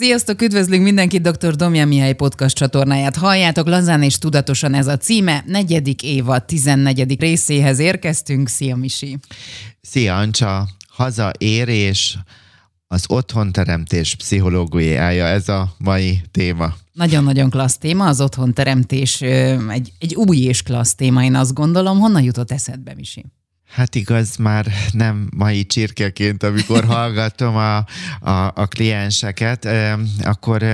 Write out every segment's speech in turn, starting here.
Sziasztok, üdvözlünk mindenkit, dr. Domja Mihály podcast csatornáját. Halljátok, lazán és tudatosan ez a címe. Negyedik évad, tizennegyedik részéhez érkeztünk. Szia, Misi! Szia, Ancsa! Hazaérés, az otthonteremtés pszichológiája, ez a mai téma. Nagyon-nagyon klassz téma, az otthonteremtés egy, egy új és klassz téma, én azt gondolom. Honnan jutott eszedbe, Misi? Hát igaz, már nem mai csirkeként, amikor hallgatom a, a, a klienseket, akkor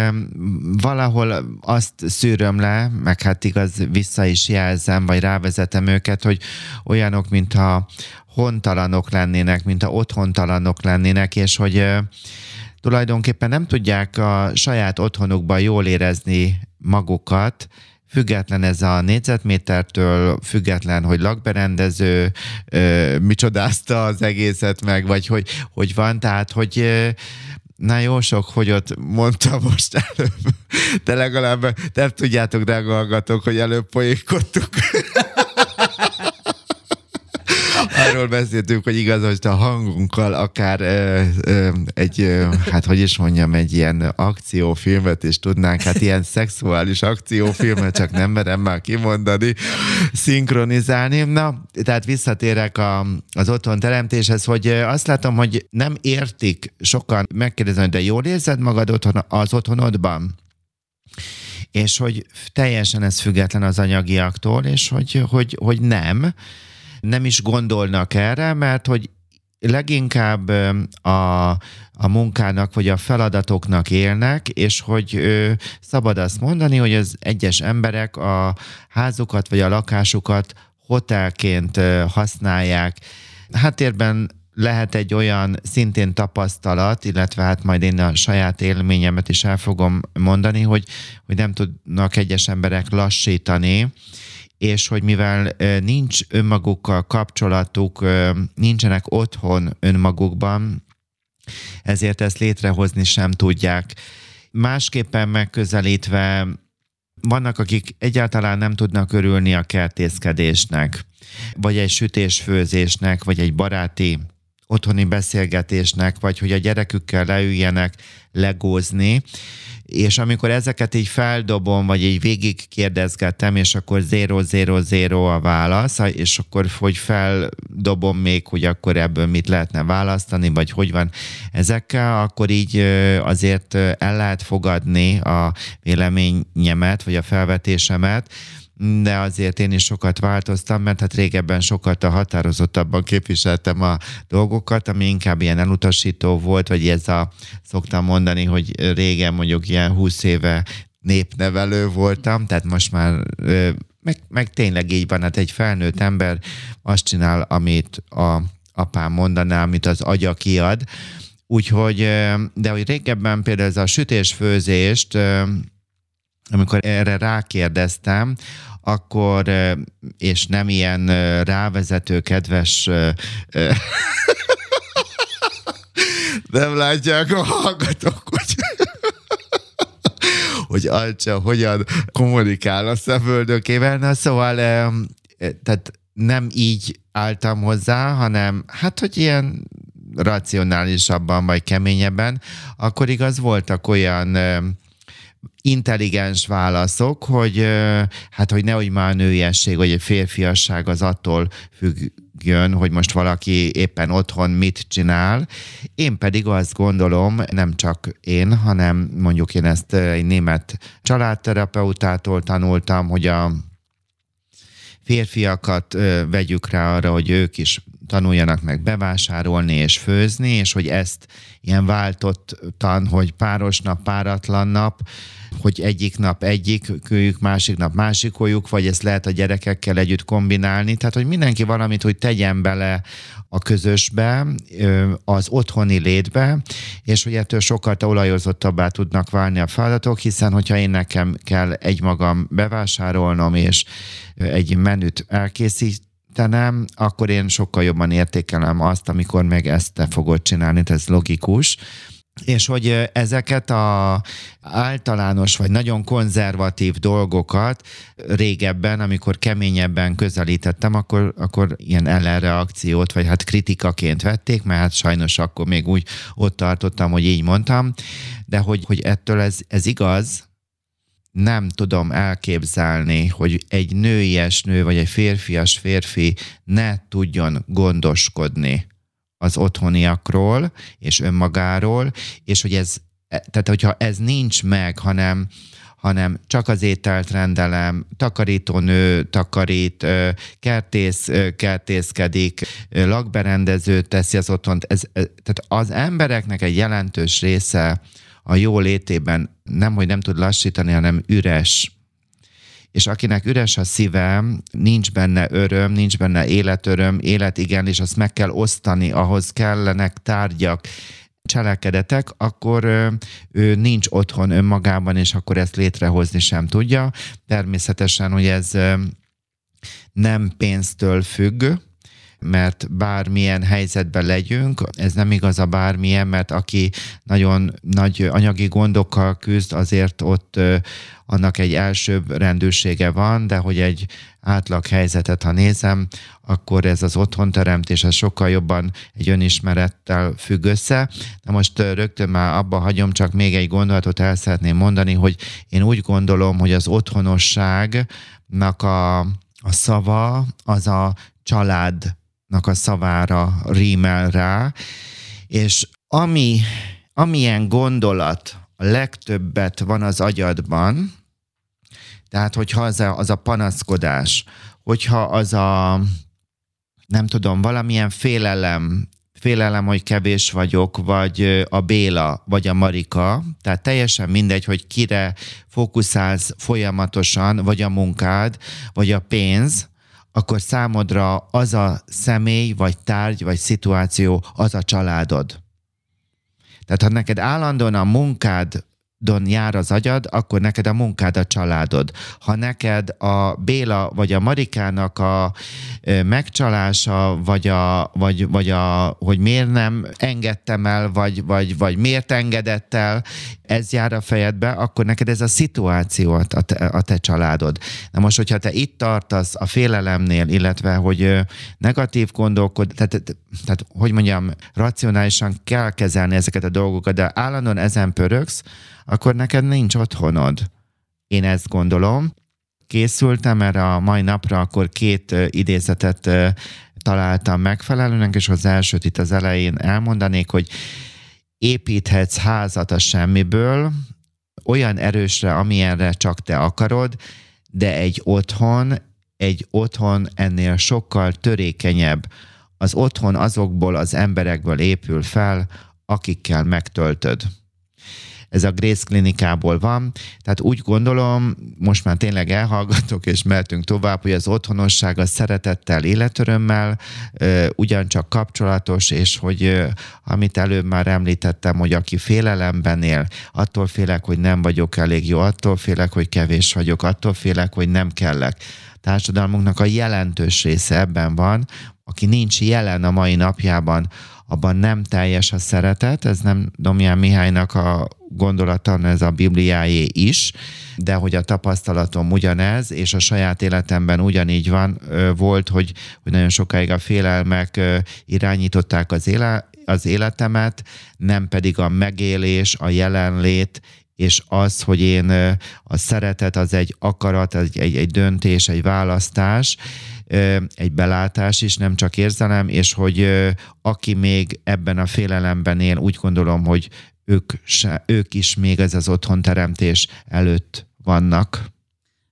valahol azt szűröm le, meg hát igaz, vissza is jelzem, vagy rávezetem őket, hogy olyanok, mintha hontalanok lennének, mintha otthontalanok lennének, és hogy tulajdonképpen nem tudják a saját otthonukban jól érezni magukat, független ez a négyzetmétertől, független, hogy lakberendező ö, micsodázta az egészet meg, vagy hogy, hogy van, tehát hogy ö, Na jó sok, hogy ott mondta most előbb, de legalább nem tudjátok, de hallgatok, hogy előbb poénkodtuk arról beszéltünk, hogy igaz, hogy a hangunkkal akár ö, ö, egy, ö, hát hogy is mondjam, egy ilyen akciófilmet is tudnánk, hát ilyen szexuális akciófilmet, csak nem merem már kimondani, szinkronizálni. Na, tehát visszatérek a, az otthon teremtéshez, hogy azt látom, hogy nem értik sokan megkérdezni, hogy de jól érzed magad otthon, az otthonodban? és hogy teljesen ez független az anyagiaktól, és hogy, hogy, hogy nem, nem is gondolnak erre, mert hogy leginkább a, a munkának vagy a feladatoknak élnek, és hogy ö, szabad azt mondani, hogy az egyes emberek a házukat vagy a lakásukat hotelként használják. Háttérben lehet egy olyan szintén tapasztalat, illetve hát majd én a saját élményemet is el fogom mondani, hogy, hogy nem tudnak egyes emberek lassítani, és hogy mivel nincs önmagukkal kapcsolatuk, nincsenek otthon önmagukban, ezért ezt létrehozni sem tudják. Másképpen megközelítve vannak, akik egyáltalán nem tudnak örülni a kertészkedésnek, vagy egy sütésfőzésnek, vagy egy baráti otthoni beszélgetésnek, vagy hogy a gyerekükkel leüljenek legózni, és amikor ezeket így feldobom, vagy így végig kérdezgetem, és akkor 000 a válasz, és akkor hogy feldobom még, hogy akkor ebből mit lehetne választani, vagy hogy van ezekkel, akkor így azért el lehet fogadni a véleményemet, vagy a felvetésemet, de azért én is sokat változtam, mert hát régebben sokat a határozottabban képviseltem a dolgokat, ami inkább ilyen elutasító volt, vagy ez a, szoktam mondani, hogy régen mondjuk ilyen 20 éve népnevelő voltam, tehát most már meg, meg tényleg így van, hát egy felnőtt ember azt csinál, amit a apám mondaná, amit az agya kiad, úgyhogy, de hogy régebben például ez a sütésfőzést amikor erre rákérdeztem, akkor, és nem ilyen rávezető, kedves nem látják a hallgatók, hogy hogy Alcsa hogyan kommunikál a szemöldökével. Na szóval, tehát nem így álltam hozzá, hanem hát, hogy ilyen racionálisabban vagy keményebben, akkor igaz voltak olyan intelligens válaszok, hogy hát, hogy nehogy már a nőiesség, vagy a férfiasság az attól függjön, hogy most valaki éppen otthon mit csinál. Én pedig azt gondolom, nem csak én, hanem mondjuk én ezt egy német családterapeutától tanultam, hogy a férfiakat vegyük rá arra, hogy ők is tanuljanak meg bevásárolni és főzni, és hogy ezt ilyen váltottan, hogy páros nap, páratlan nap, hogy egyik nap egyik kölyük, másik nap másik kolyuk, vagy ezt lehet a gyerekekkel együtt kombinálni. Tehát, hogy mindenki valamit, hogy tegyen bele a közösbe, az otthoni létbe, és hogy ettől sokkal olajozottabbá tudnak válni a feladatok, hiszen hogyha én nekem kell egymagam bevásárolnom, és egy menüt elkészítenem, akkor én sokkal jobban értékelem azt, amikor meg ezt te fogod csinálni, ez logikus és hogy ezeket a általános vagy nagyon konzervatív dolgokat régebben, amikor keményebben közelítettem, akkor, akkor ilyen ellenreakciót, vagy hát kritikaként vették, mert hát sajnos akkor még úgy ott tartottam, hogy így mondtam, de hogy, hogy ettől ez, ez igaz, nem tudom elképzelni, hogy egy nőies nő vagy egy férfias férfi ne tudjon gondoskodni az otthoniakról és önmagáról, és hogy ez, tehát hogyha ez nincs meg, hanem hanem csak az ételt rendelem, takarítónő takarít, kertész kertészkedik, lakberendező teszi az otthont. Ez, tehát az embereknek egy jelentős része a jó létében nem, hogy nem tud lassítani, hanem üres. És akinek üres a szíve, nincs benne öröm, nincs benne életöröm, élet igen, és azt meg kell osztani, ahhoz kellenek tárgyak, cselekedetek, akkor ő nincs otthon önmagában, és akkor ezt létrehozni sem tudja. Természetesen, hogy ez nem pénztől függ, mert bármilyen helyzetben legyünk, ez nem igaz a bármilyen, mert aki nagyon nagy anyagi gondokkal küzd, azért ott annak egy elsőbb rendőrsége van, de hogy egy átlag helyzetet, ha nézem, akkor ez az otthonteremtés ez sokkal jobban egy önismerettel függ össze. De most rögtön már abba hagyom, csak még egy gondolatot el szeretném mondani, hogy én úgy gondolom, hogy az otthonosságnak a, a szava az a családnak a szavára rímel rá, és ami, amilyen gondolat a legtöbbet van az agyadban, tehát hogyha az a, az a panaszkodás, hogyha az a, nem tudom, valamilyen félelem, félelem, hogy kevés vagyok, vagy a Béla, vagy a Marika, tehát teljesen mindegy, hogy kire fókuszálsz folyamatosan, vagy a munkád, vagy a pénz, akkor számodra az a személy, vagy tárgy, vagy szituáció, az a családod. Tehát ha neked állandóan a munkád don jár az agyad, akkor neked a munkád a családod. Ha neked a Béla vagy a Marikának a megcsalása, vagy, a, vagy, vagy a, hogy miért nem engedtem el, vagy, vagy, vagy miért engedett el, ez jár a fejedbe, akkor neked ez a szituáció a te, a te családod. Na most, hogyha te itt tartasz a félelemnél, illetve, hogy negatív gondolkod, tehát, tehát, hogy mondjam, racionálisan kell kezelni ezeket a dolgokat, de állandóan ezen pöröksz, akkor neked nincs otthonod. Én ezt gondolom. Készültem erre a mai napra, akkor két idézetet találtam megfelelőnek, és az elsőt itt az elején elmondanék, hogy építhetsz házat a semmiből, olyan erősre, amilyenre csak te akarod, de egy otthon, egy otthon ennél sokkal törékenyebb. Az otthon azokból az emberekből épül fel, akikkel megtöltöd ez a Grace klinikából van, tehát úgy gondolom, most már tényleg elhallgatok, és mehetünk tovább, hogy az otthonosság a szeretettel, életörömmel ugyancsak kapcsolatos, és hogy amit előbb már említettem, hogy aki félelemben él, attól félek, hogy nem vagyok elég jó, attól félek, hogy kevés vagyok, attól félek, hogy nem kellek. Társadalmunknak a jelentős része ebben van, aki nincs jelen a mai napjában, abban nem teljes a szeretet, ez nem Domján Mihálynak a gondolata, ez a Bibliájé is, de hogy a tapasztalatom ugyanez, és a saját életemben ugyanígy van, volt, hogy, hogy nagyon sokáig a félelmek irányították az, éle, az életemet, nem pedig a megélés, a jelenlét, és az, hogy én a szeretet az egy akarat, egy, egy, egy döntés, egy választás, egy belátás is, nem csak érzelem, és hogy aki még ebben a félelemben él, úgy gondolom, hogy ők, se, ők is még ez az otthonteremtés előtt vannak.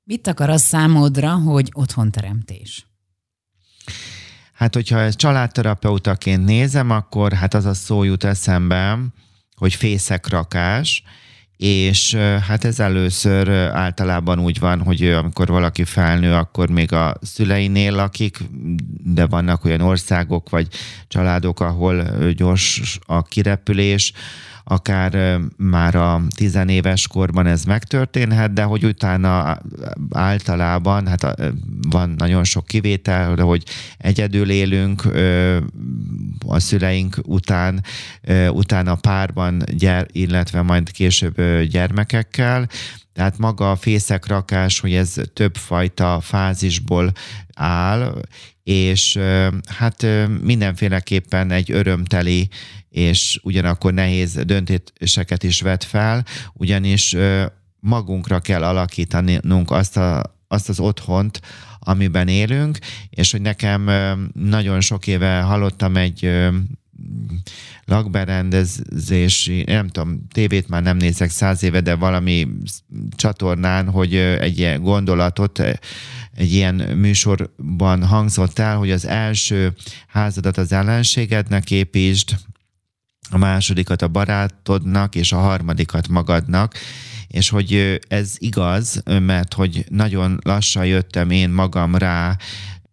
Mit akar az számodra, hogy otthonteremtés? Hát, hogyha ezt családterapeutaként nézem, akkor hát az a szó jut eszembe, hogy fészekrakás, és hát ez először általában úgy van, hogy amikor valaki felnő, akkor még a szüleinél lakik, de vannak olyan országok vagy családok, ahol gyors a kirepülés, akár már a tizenéves korban ez megtörténhet, de hogy utána általában, hát van nagyon sok kivétel, de hogy egyedül élünk a szüleink után, utána párban, gyere, illetve majd később gyermekekkel, Tehát maga a fészekrakás, hogy ez több fajta fázisból áll, és hát mindenféleképpen egy örömteli és ugyanakkor nehéz döntéseket is vet fel, ugyanis magunkra kell alakítanunk azt, a, azt az otthont, amiben élünk, és hogy nekem nagyon sok éve hallottam egy lakberendezési, nem tudom, tévét már nem nézek száz éve, de valami csatornán, hogy egy ilyen gondolatot egy ilyen műsorban hangzott el, hogy az első házadat az ellenségednek építsd, a másodikat a barátodnak, és a harmadikat magadnak, és hogy ez igaz, mert hogy nagyon lassan jöttem én magam rá,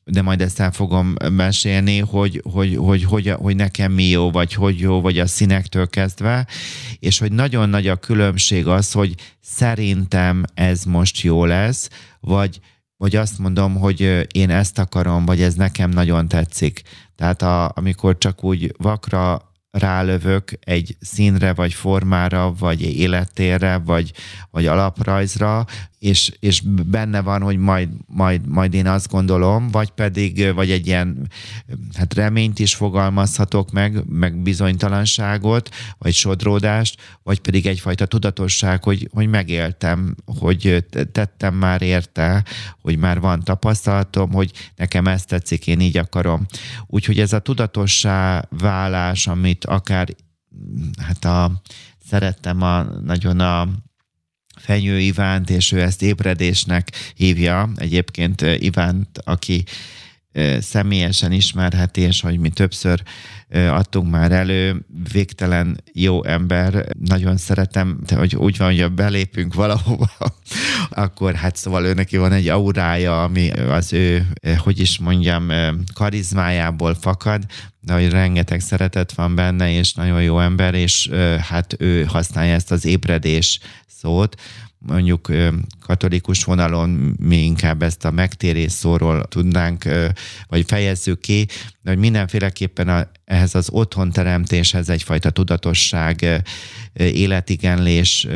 de majd ezt el fogom mesélni, hogy, hogy, hogy, hogy, hogy nekem mi jó, vagy hogy jó, vagy a színektől kezdve, és hogy nagyon nagy a különbség az, hogy szerintem ez most jó lesz, vagy, vagy azt mondom, hogy én ezt akarom, vagy ez nekem nagyon tetszik. Tehát a, amikor csak úgy vakra rálövök egy színre, vagy formára, vagy élettérre, vagy, vagy alaprajzra, és, és benne van, hogy majd, majd, majd én azt gondolom, vagy pedig, vagy egy ilyen hát reményt is fogalmazhatok meg, meg bizonytalanságot, vagy sodródást, vagy pedig egyfajta tudatosság, hogy, hogy megéltem, hogy tettem már érte, hogy már van tapasztalatom, hogy nekem ezt tetszik, én így akarom. Úgyhogy ez a tudatossá válás, amit akár hát a, szerettem a, nagyon a Fenyő Ivánt, és ő ezt ébredésnek hívja. Egyébként Ivánt, aki személyesen ismerheti, és hogy mi többször adtunk már elő, végtelen jó ember, nagyon szeretem, de hogy úgy van, hogy belépünk valahova, akkor hát szóval ő neki van egy aurája, ami az ő, hogy is mondjam, karizmájából fakad, de hogy rengeteg szeretet van benne, és nagyon jó ember, és hát ő használja ezt az ébredés szót, mondjuk katolikus vonalon mi inkább ezt a megtérés szóról tudnánk, vagy fejezzük ki, de hogy mindenféleképpen a, ehhez az otthonteremtéshez egyfajta tudatosság, életigenlés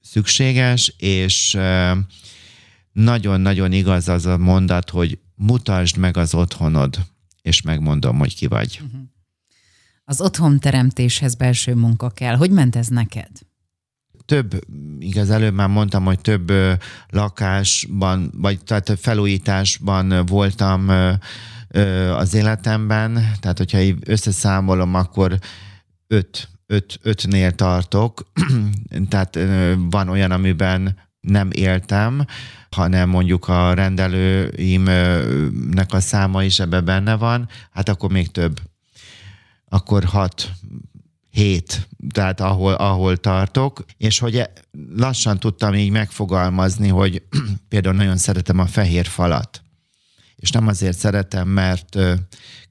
szükséges, és nagyon-nagyon igaz az a mondat, hogy mutasd meg az otthonod, és megmondom, hogy ki vagy. Mhm. Az otthonteremtéshez belső munka kell. Hogy ment ez neked? Több, igaz, előbb már mondtam, hogy több lakásban, vagy tehát felújításban voltam az életemben, tehát hogyha összeszámolom, akkor öt, öt, ötnél tartok, tehát van olyan, amiben nem éltem, hanem mondjuk a rendelőimnek a száma is ebbe benne van, hát akkor még több. Akkor hat, hét, tehát ahol, ahol tartok, és hogy e, lassan tudtam így megfogalmazni, hogy például nagyon szeretem a fehér falat. És nem azért szeretem, mert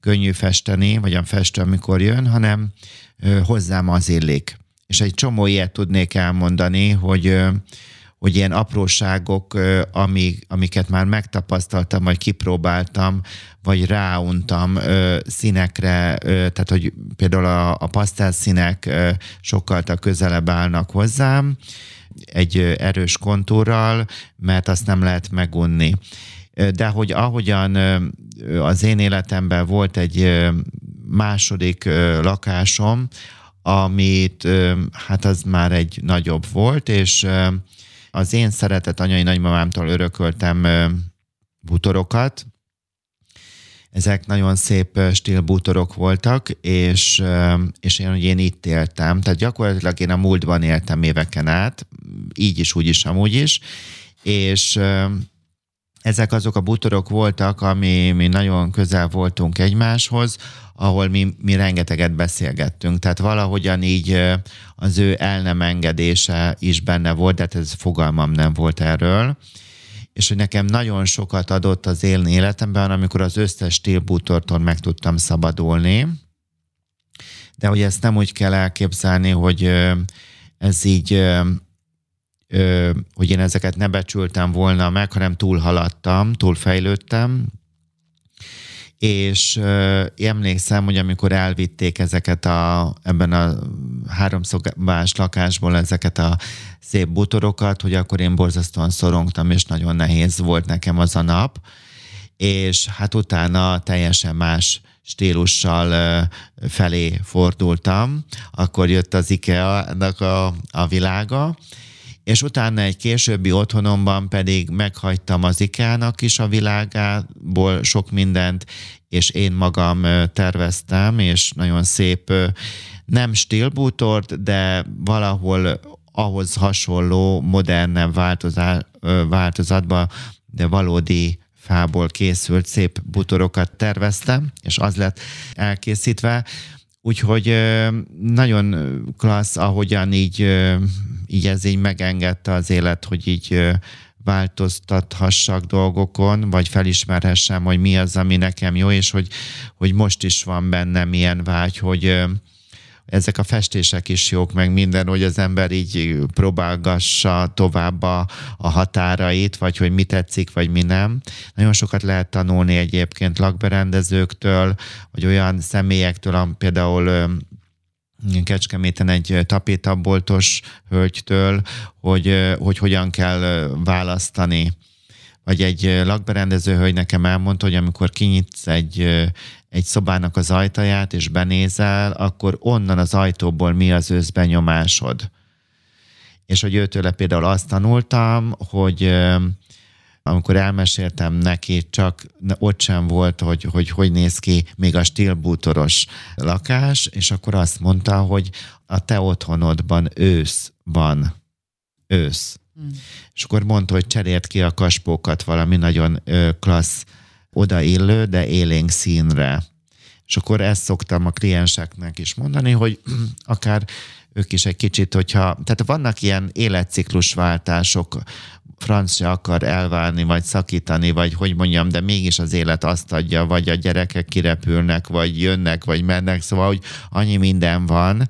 könnyű festeni, vagy a festő, amikor jön, hanem hozzám az illik. És egy csomó ilyet tudnék elmondani, hogy hogy ilyen apróságok, amik, amiket már megtapasztaltam, vagy kipróbáltam, vagy ráuntam színekre, tehát hogy például a, a pasztel színek sokkal közelebb állnak hozzám, egy erős kontúrral, mert azt nem lehet megunni. De hogy ahogyan az én életemben volt egy második lakásom, amit hát az már egy nagyobb volt, és az én szeretett anyai nagymamámtól örököltem bútorokat, ezek nagyon szép stílbútorok voltak, és, és én, hogy én itt éltem. Tehát gyakorlatilag én a múltban éltem éveken át, így is, úgy is, amúgy is, és ezek azok a bútorok voltak, ami mi nagyon közel voltunk egymáshoz, ahol mi, mi rengeteget beszélgettünk. Tehát valahogyan így az ő el nem engedése is benne volt, de hát ez fogalmam nem volt erről és hogy nekem nagyon sokat adott az élni életemben, amikor az összes stílbútortól meg tudtam szabadulni. De hogy ezt nem úgy kell elképzelni, hogy ez így, hogy én ezeket ne becsültem volna meg, hanem túlhaladtam, túlfejlődtem, és emlékszem, hogy amikor elvitték ezeket a, ebben a háromszobás lakásból ezeket a szép butorokat, hogy akkor én borzasztóan szorongtam, és nagyon nehéz volt nekem az a nap, és hát utána teljesen más stílussal felé fordultam, akkor jött az IKEA-nak a, a világa, és utána egy későbbi otthonomban pedig meghagytam az IKEA-nak is a világából sok mindent, és én magam terveztem, és nagyon szép, nem stílbútort, de valahol ahhoz hasonló, modernebb változatban, de valódi fából készült szép butorokat terveztem, és az lett elkészítve. Úgyhogy nagyon klassz, ahogyan így, így ez így megengedte az élet, hogy így változtathassak dolgokon, vagy felismerhessem, hogy mi az, ami nekem jó, és hogy, hogy most is van bennem ilyen vágy, hogy, ezek a festések is jók, meg minden, hogy az ember így próbálgassa tovább a, a határait, vagy hogy mi tetszik, vagy mi nem. Nagyon sokat lehet tanulni egyébként lakberendezőktől, vagy olyan személyektől, például Kecskeméten egy tapétaboltos hölgytől, hogy, hogy hogyan kell választani vagy egy lakberendező hölgy nekem elmondta, hogy amikor kinyitsz egy, egy szobának az ajtaját, és benézel, akkor onnan az ajtóból mi az őszbenyomásod. És hogy őtőle például azt tanultam, hogy amikor elmeséltem neki, csak ott sem volt, hogy hogy, hogy néz ki még a stílbútoros lakás, és akkor azt mondta, hogy a te otthonodban ősz van. Ősz. Mm. És akkor mondta, hogy cserélt ki a kaspókat valami nagyon ö, klassz odaillő, de élénk színre. És akkor ezt szoktam a klienseknek is mondani, hogy akár ők is egy kicsit, hogyha, tehát vannak ilyen életciklusváltások, francia akar elválni, vagy szakítani, vagy hogy mondjam, de mégis az élet azt adja, vagy a gyerekek kirepülnek, vagy jönnek, vagy mennek, szóval, hogy annyi minden van,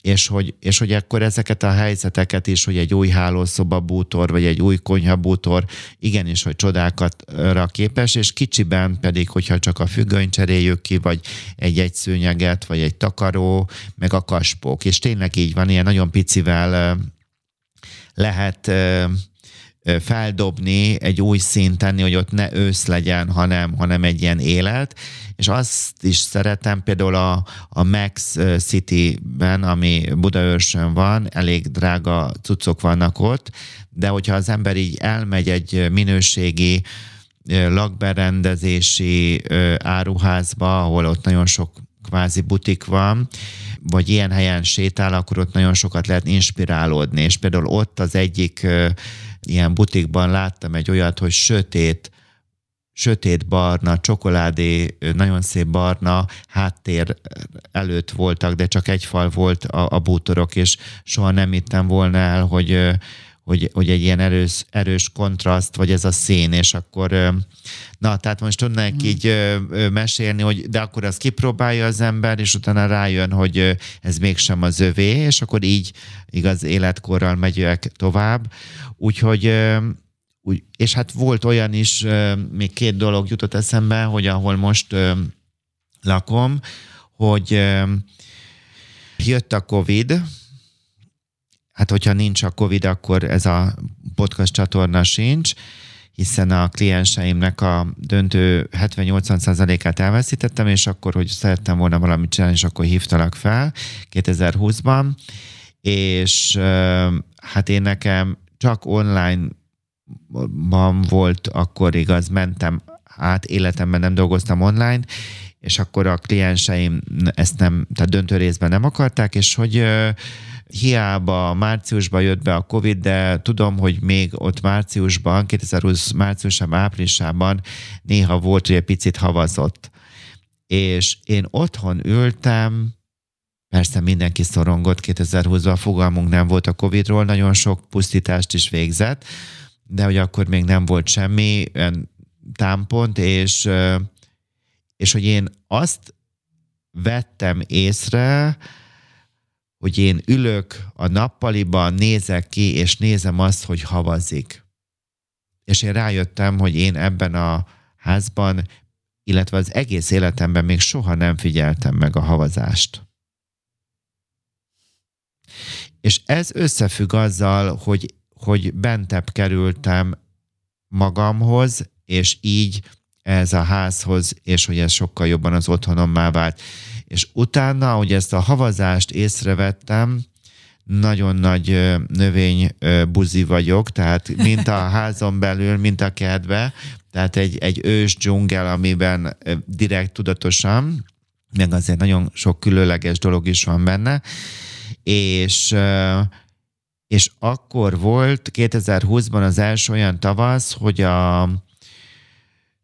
és hogy, és hogy akkor ezeket a helyzeteket is, hogy egy új hálószoba bútor, vagy egy új konyha bútor, igenis, hogy csodákatra képes, és kicsiben pedig, hogyha csak a függönyt cseréljük ki, vagy egy-egy szőnyeget, vagy egy takaró, meg a kaspók. És tényleg így van, ilyen nagyon picivel lehet feldobni, egy új szint tenni, hogy ott ne ősz legyen, hanem, hanem egy ilyen élet. És azt is szeretem például a, a Max City-ben, ami Budaörsön van, elég drága cuccok vannak ott, de hogyha az ember így elmegy egy minőségi lakberendezési áruházba, ahol ott nagyon sok kvázi butik van, vagy ilyen helyen sétál, akkor ott nagyon sokat lehet inspirálódni, és például ott az egyik ilyen butikban láttam egy olyat, hogy sötét, sötét barna, csokoládé, nagyon szép barna háttér előtt voltak, de csak egy fal volt a, a bútorok, és soha nem hittem volna el, hogy, hogy, hogy egy ilyen erős, erős kontraszt, vagy ez a szín, és akkor na, tehát most tudnánk mm. így mesélni, hogy de akkor az kipróbálja az ember, és utána rájön, hogy ez mégsem az övé, és akkor így igaz életkorral megyek tovább. Úgyhogy úgy, és hát volt olyan is, még két dolog jutott eszembe, hogy ahol most lakom, hogy jött a Covid, hát hogyha nincs a Covid, akkor ez a podcast csatorna sincs, hiszen a klienseimnek a döntő 70-80%-át elveszítettem, és akkor, hogy szerettem volna valamit csinálni, és akkor hívtalak fel 2020-ban, és hát én nekem csak online volt akkor igaz, mentem át, életemben nem dolgoztam online, és akkor a klienseim ezt nem, tehát döntő részben nem akarták, és hogy hiába márciusban jött be a Covid, de tudom, hogy még ott márciusban, 2020 márciusában, áprilisában néha volt, hogy egy picit havazott. És én otthon ültem, Persze mindenki szorongott 2020-ban, fogalmunk nem volt a Covid-ról, nagyon sok pusztítást is végzett, de hogy akkor még nem volt semmi támpont, és, és hogy én azt vettem észre, hogy én ülök a nappaliban, nézek ki, és nézem azt, hogy havazik. És én rájöttem, hogy én ebben a házban illetve az egész életemben még soha nem figyeltem meg a havazást. És ez összefügg azzal, hogy, hogy bentebb kerültem magamhoz, és így ez a házhoz, és hogy ez sokkal jobban az otthonommá vált. És utána, hogy ezt a havazást észrevettem, nagyon nagy növény buzi vagyok, tehát mint a házon belül, mint a kedve, tehát egy, egy ős dzsungel, amiben direkt tudatosan, meg azért nagyon sok különleges dolog is van benne, és és akkor volt 2020-ban az első olyan tavasz, hogy a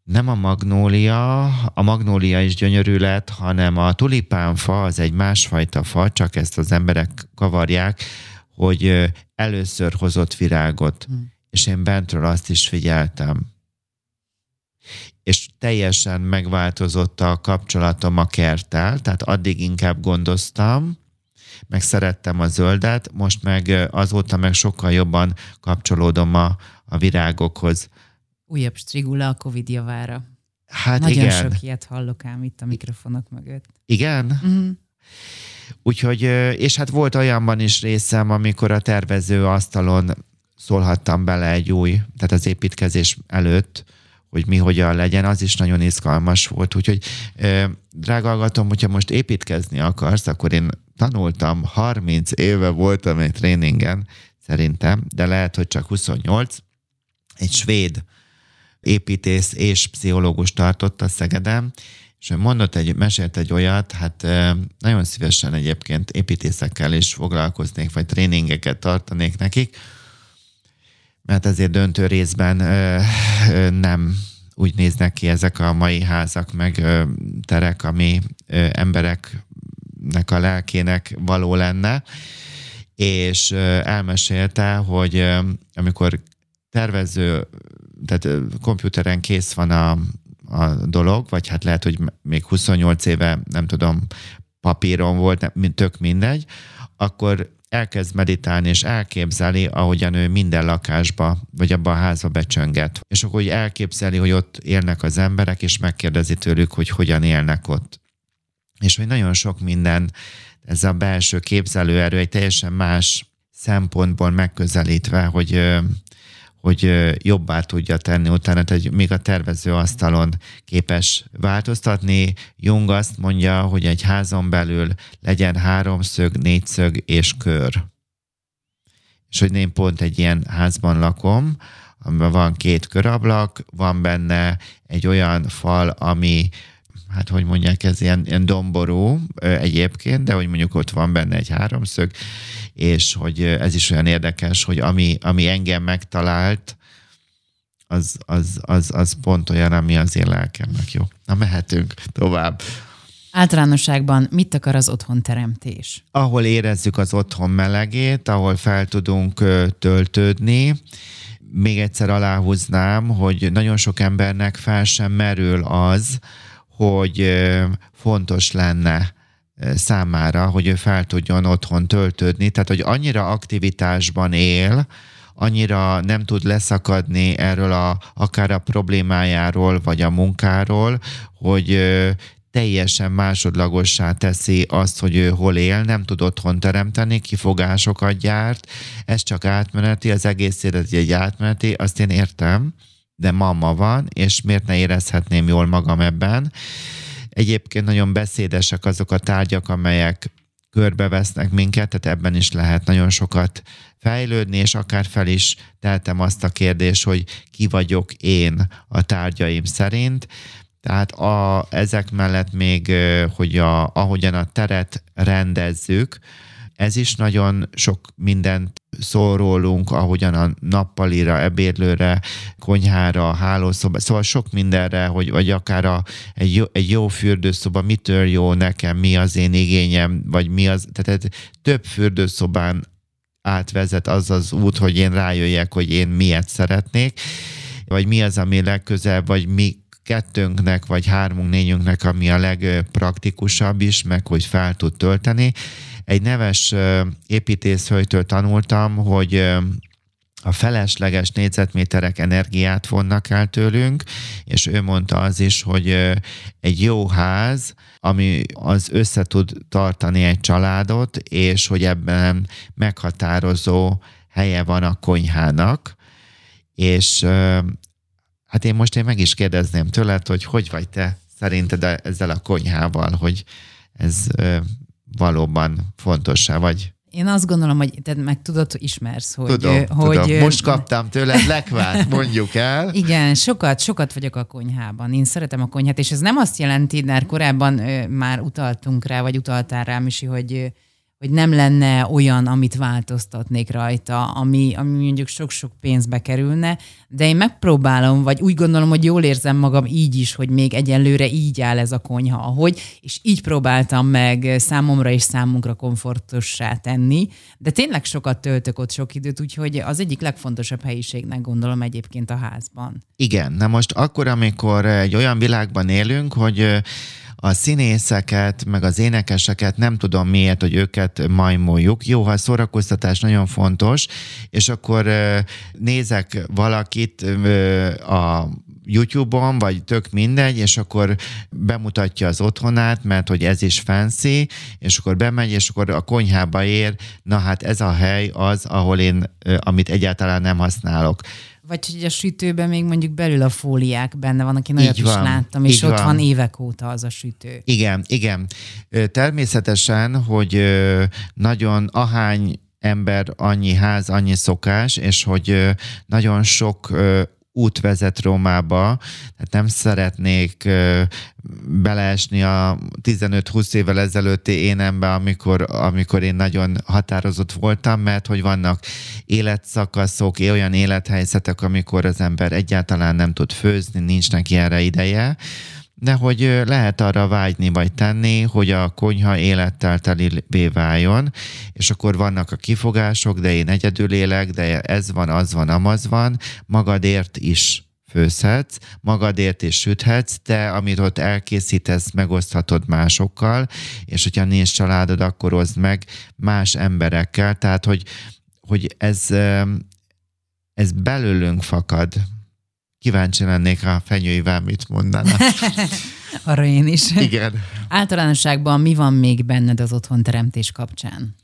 nem a magnólia, a magnólia is gyönyörű lett, hanem a tulipánfa az egy másfajta fa, csak ezt az emberek kavarják, hogy először hozott virágot. Hmm. És én bentről azt is figyeltem. És teljesen megváltozott a kapcsolatom a kerttel, tehát addig inkább gondoztam, meg szerettem a zöldet, most meg azóta meg sokkal jobban kapcsolódom a, a virágokhoz. Újabb strigula a Covid javára. Hát Nagyon igen. sok ilyet hallok ám itt a mikrofonok mögött. Igen? Mm. Úgyhogy, és hát volt olyanban is részem, amikor a tervező asztalon szólhattam bele egy új, tehát az építkezés előtt, hogy mi hogyan legyen, az is nagyon izgalmas volt. Úgyhogy drága hallgatom, hogyha most építkezni akarsz, akkor én tanultam, 30 éve voltam egy tréningen, szerintem, de lehet, hogy csak 28. Egy svéd építész és pszichológus tartott a Szegedem, és mondott egy, mesélt egy olyat, hát nagyon szívesen egyébként építészekkel is foglalkoznék, vagy tréningeket tartanék nekik, mert azért döntő részben ö, ö, nem úgy néznek ki ezek a mai házak, meg ö, terek, ami ö, embereknek a lelkének való lenne, és ö, elmesélte, hogy ö, amikor tervező, tehát komputeren kész van a, a dolog, vagy hát lehet, hogy még 28 éve, nem tudom, papíron volt, tök mindegy, akkor elkezd meditálni, és elképzeli, ahogyan ő minden lakásba, vagy abba a házba becsönget. És akkor úgy elképzeli, hogy ott élnek az emberek, és megkérdezi tőlük, hogy hogyan élnek ott. És hogy nagyon sok minden, ez a belső képzelőerő egy teljesen más szempontból megközelítve, hogy hogy jobbá tudja tenni utána, hogy még a tervező asztalon képes változtatni. Jung azt mondja, hogy egy házon belül legyen háromszög, négyszög és kör. És hogy én pont egy ilyen házban lakom, amiben van két körablak, van benne egy olyan fal, ami hát hogy mondják, ez ilyen, ilyen domború egyébként, de hogy mondjuk ott van benne egy háromszög, és hogy ez is olyan érdekes, hogy ami, ami engem megtalált, az, az, az, az pont olyan, ami az én lelkemnek jó. Na mehetünk tovább. Általánosságban mit akar az otthon teremtés? Ahol érezzük az otthon melegét, ahol fel tudunk töltődni, még egyszer aláhúznám, hogy nagyon sok embernek fel sem merül az, hogy fontos lenne számára, hogy ő fel tudjon otthon töltődni, tehát hogy annyira aktivitásban él, annyira nem tud leszakadni erről a, akár a problémájáról, vagy a munkáról, hogy teljesen másodlagossá teszi azt, hogy ő hol él, nem tud otthon teremteni, kifogásokat gyárt, ez csak átmeneti, az egész élet egy átmeneti, azt én értem, de mama van, és miért ne érezhetném jól magam ebben. Egyébként nagyon beszédesek azok a tárgyak, amelyek körbevesznek minket, tehát ebben is lehet nagyon sokat fejlődni, és akár fel is teltem azt a kérdést, hogy ki vagyok én a tárgyaim szerint. Tehát a, ezek mellett még, hogy a, ahogyan a teret rendezzük, ez is nagyon sok mindent szól rólunk, ahogyan a nappalira, ebédlőre, konyhára, hálószoba, szóval sok mindenre, hogy, vagy akár a, egy, jó, egy jó fürdőszoba mitől jó nekem, mi az én igényem, vagy mi az, tehát több fürdőszobán átvezet az az út, hogy én rájöjjek, hogy én miért szeretnék, vagy mi az, ami legközelebb, vagy mi kettőnknek, vagy hármunk, négyünknek, ami a legpraktikusabb is, meg hogy fel tud tölteni. Egy neves építészhölgytől tanultam, hogy a felesleges négyzetméterek energiát vonnak el tőlünk, és ő mondta az is, hogy egy jó ház, ami az össze tud tartani egy családot, és hogy ebben meghatározó helye van a konyhának, és hát én most én meg is kérdezném tőled, hogy hogy vagy te szerinted ezzel a konyhával, hogy ez valóban fontossá vagy én azt gondolom, hogy te meg tudod, ismersz, hogy... Tudom, hogy, tudom. Most kaptam tőled lekvát, mondjuk el. Igen, sokat, sokat vagyok a konyhában. Én szeretem a konyhát, és ez nem azt jelenti, mert korábban már utaltunk rá, vagy utaltál rá, Misi, hogy hogy nem lenne olyan, amit változtatnék rajta, ami, ami mondjuk sok-sok pénzbe kerülne, de én megpróbálom, vagy úgy gondolom, hogy jól érzem magam így is, hogy még egyelőre így áll ez a konyha, ahogy, és így próbáltam meg számomra és számunkra komfortossá tenni, de tényleg sokat töltök ott sok időt, úgyhogy az egyik legfontosabb helyiségnek gondolom egyébként a házban. Igen, na most akkor, amikor egy olyan világban élünk, hogy a színészeket, meg az énekeseket nem tudom miért, hogy őket majmoljuk. Jó, ha a szórakoztatás nagyon fontos, és akkor nézek valakit a YouTube-on, vagy tök mindegy, és akkor bemutatja az otthonát, mert hogy ez is fancy, és akkor bemegy, és akkor a konyhába ér, na hát ez a hely az, ahol én, amit egyáltalán nem használok. Vagy hogy a sütőben még mondjuk belül a fóliák benne van, aki nagyot is láttam, és ott van. van évek óta az a sütő. Igen, igen. Természetesen, hogy nagyon ahány ember, annyi ház, annyi szokás, és hogy nagyon sok út vezet Rómába, tehát nem szeretnék beleesni a 15-20 évvel ezelőtti énembe, amikor, amikor én nagyon határozott voltam, mert hogy vannak életszakaszok, olyan élethelyzetek, amikor az ember egyáltalán nem tud főzni, nincs neki erre ideje, de hogy lehet arra vágyni vagy tenni, hogy a konyha élettel telivé váljon, és akkor vannak a kifogások, de én egyedül élek, de ez van, az van, amaz van, magadért is főzhetsz, magadért is süthetsz, de amit ott elkészítesz, megoszthatod másokkal, és hogyha nincs családod, akkor oszd meg más emberekkel, tehát hogy, hogy ez, ez belőlünk fakad, kíváncsi lennék a fenyőivel, mit mondanak. Arra én is. Igen. Általánosságban mi van még benned az otthon teremtés kapcsán?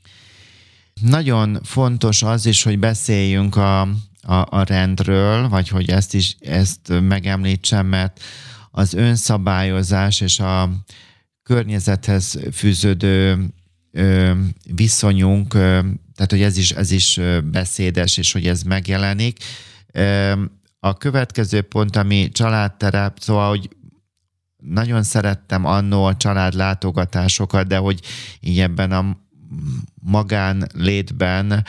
Nagyon fontos az is, hogy beszéljünk a, a, a rendről, vagy hogy ezt is ezt megemlítsem, mert az önszabályozás és a környezethez fűződő ö, viszonyunk, ö, tehát hogy ez is, ez is beszédes, és hogy ez megjelenik. Ö, a következő pont, ami családterep, szóval, hogy nagyon szerettem annó a család látogatásokat, de hogy így ebben a magán létben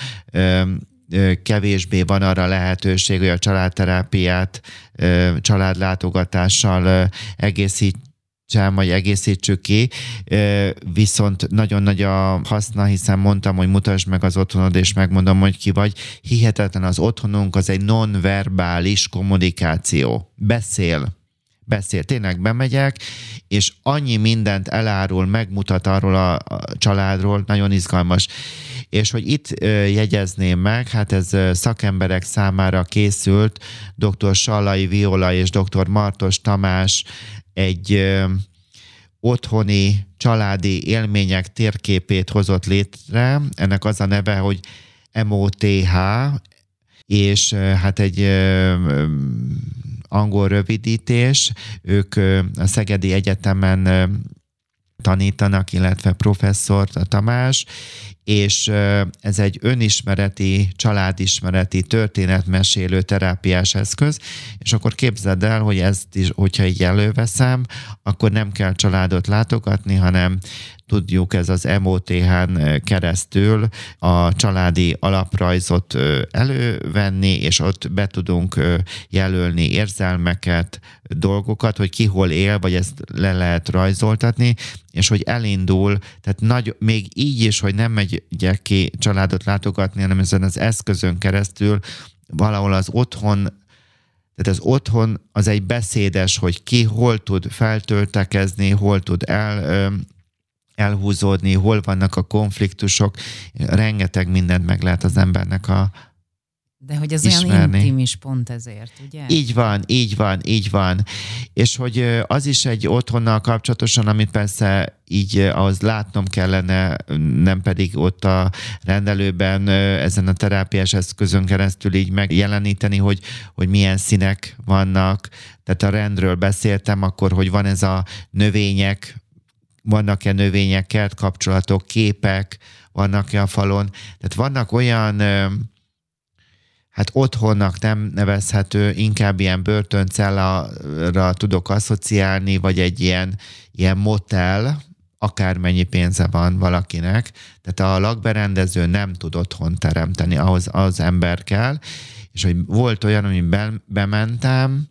kevésbé van arra lehetőség, hogy a családterápiát családlátogatással egészít sem, vagy egészítsük ki, viszont nagyon nagy a haszna, hiszen mondtam, hogy mutasd meg az otthonod, és megmondom, hogy ki vagy. Hihetetlen az otthonunk, az egy nonverbális kommunikáció. Beszél, beszél. Tényleg bemegyek, és annyi mindent elárul, megmutat arról a, családról, nagyon izgalmas. És hogy itt jegyezném meg, hát ez szakemberek számára készült, dr. Sallai Viola és dr. Martos Tamás egy otthoni családi élmények térképét hozott létre. Ennek az a neve, hogy MOTH, és hát egy angol rövidítés. Ők a Szegedi Egyetemen tanítanak, illetve professzor a Tamás, és ez egy önismereti, családismereti, történetmesélő terápiás eszköz, és akkor képzeld el, hogy ezt is, hogyha így előveszem, akkor nem kell családot látogatni, hanem tudjuk ez az MOTH-n keresztül a családi alaprajzot elővenni, és ott be tudunk jelölni érzelmeket, dolgokat, hogy ki hol él, vagy ezt le lehet rajzoltatni, és hogy elindul, tehát nagy, még így is, hogy nem megyek ki családot látogatni, hanem ezen az eszközön keresztül valahol az otthon tehát az otthon az egy beszédes, hogy ki hol tud feltöltekezni, hol tud el, elhúzódni, hol vannak a konfliktusok, rengeteg mindent meg lehet az embernek a De hogy ez ismerni. olyan intim is pont ezért, ugye? Így van, így van, így van. És hogy az is egy otthonnal kapcsolatosan, amit persze így ahhoz látnom kellene, nem pedig ott a rendelőben ezen a terápiás eszközön keresztül így megjeleníteni, hogy, hogy milyen színek vannak. Tehát a rendről beszéltem, akkor, hogy van ez a növények, vannak-e növények, kertkapcsolatok, képek, vannak-e a falon. Tehát vannak olyan hát otthonnak nem nevezhető, inkább ilyen börtöncellára tudok asszociálni, vagy egy ilyen, ilyen motel, akármennyi pénze van valakinek, tehát a lakberendező nem tud otthon teremteni, ahhoz az ember kell, és hogy volt olyan, hogy bementem,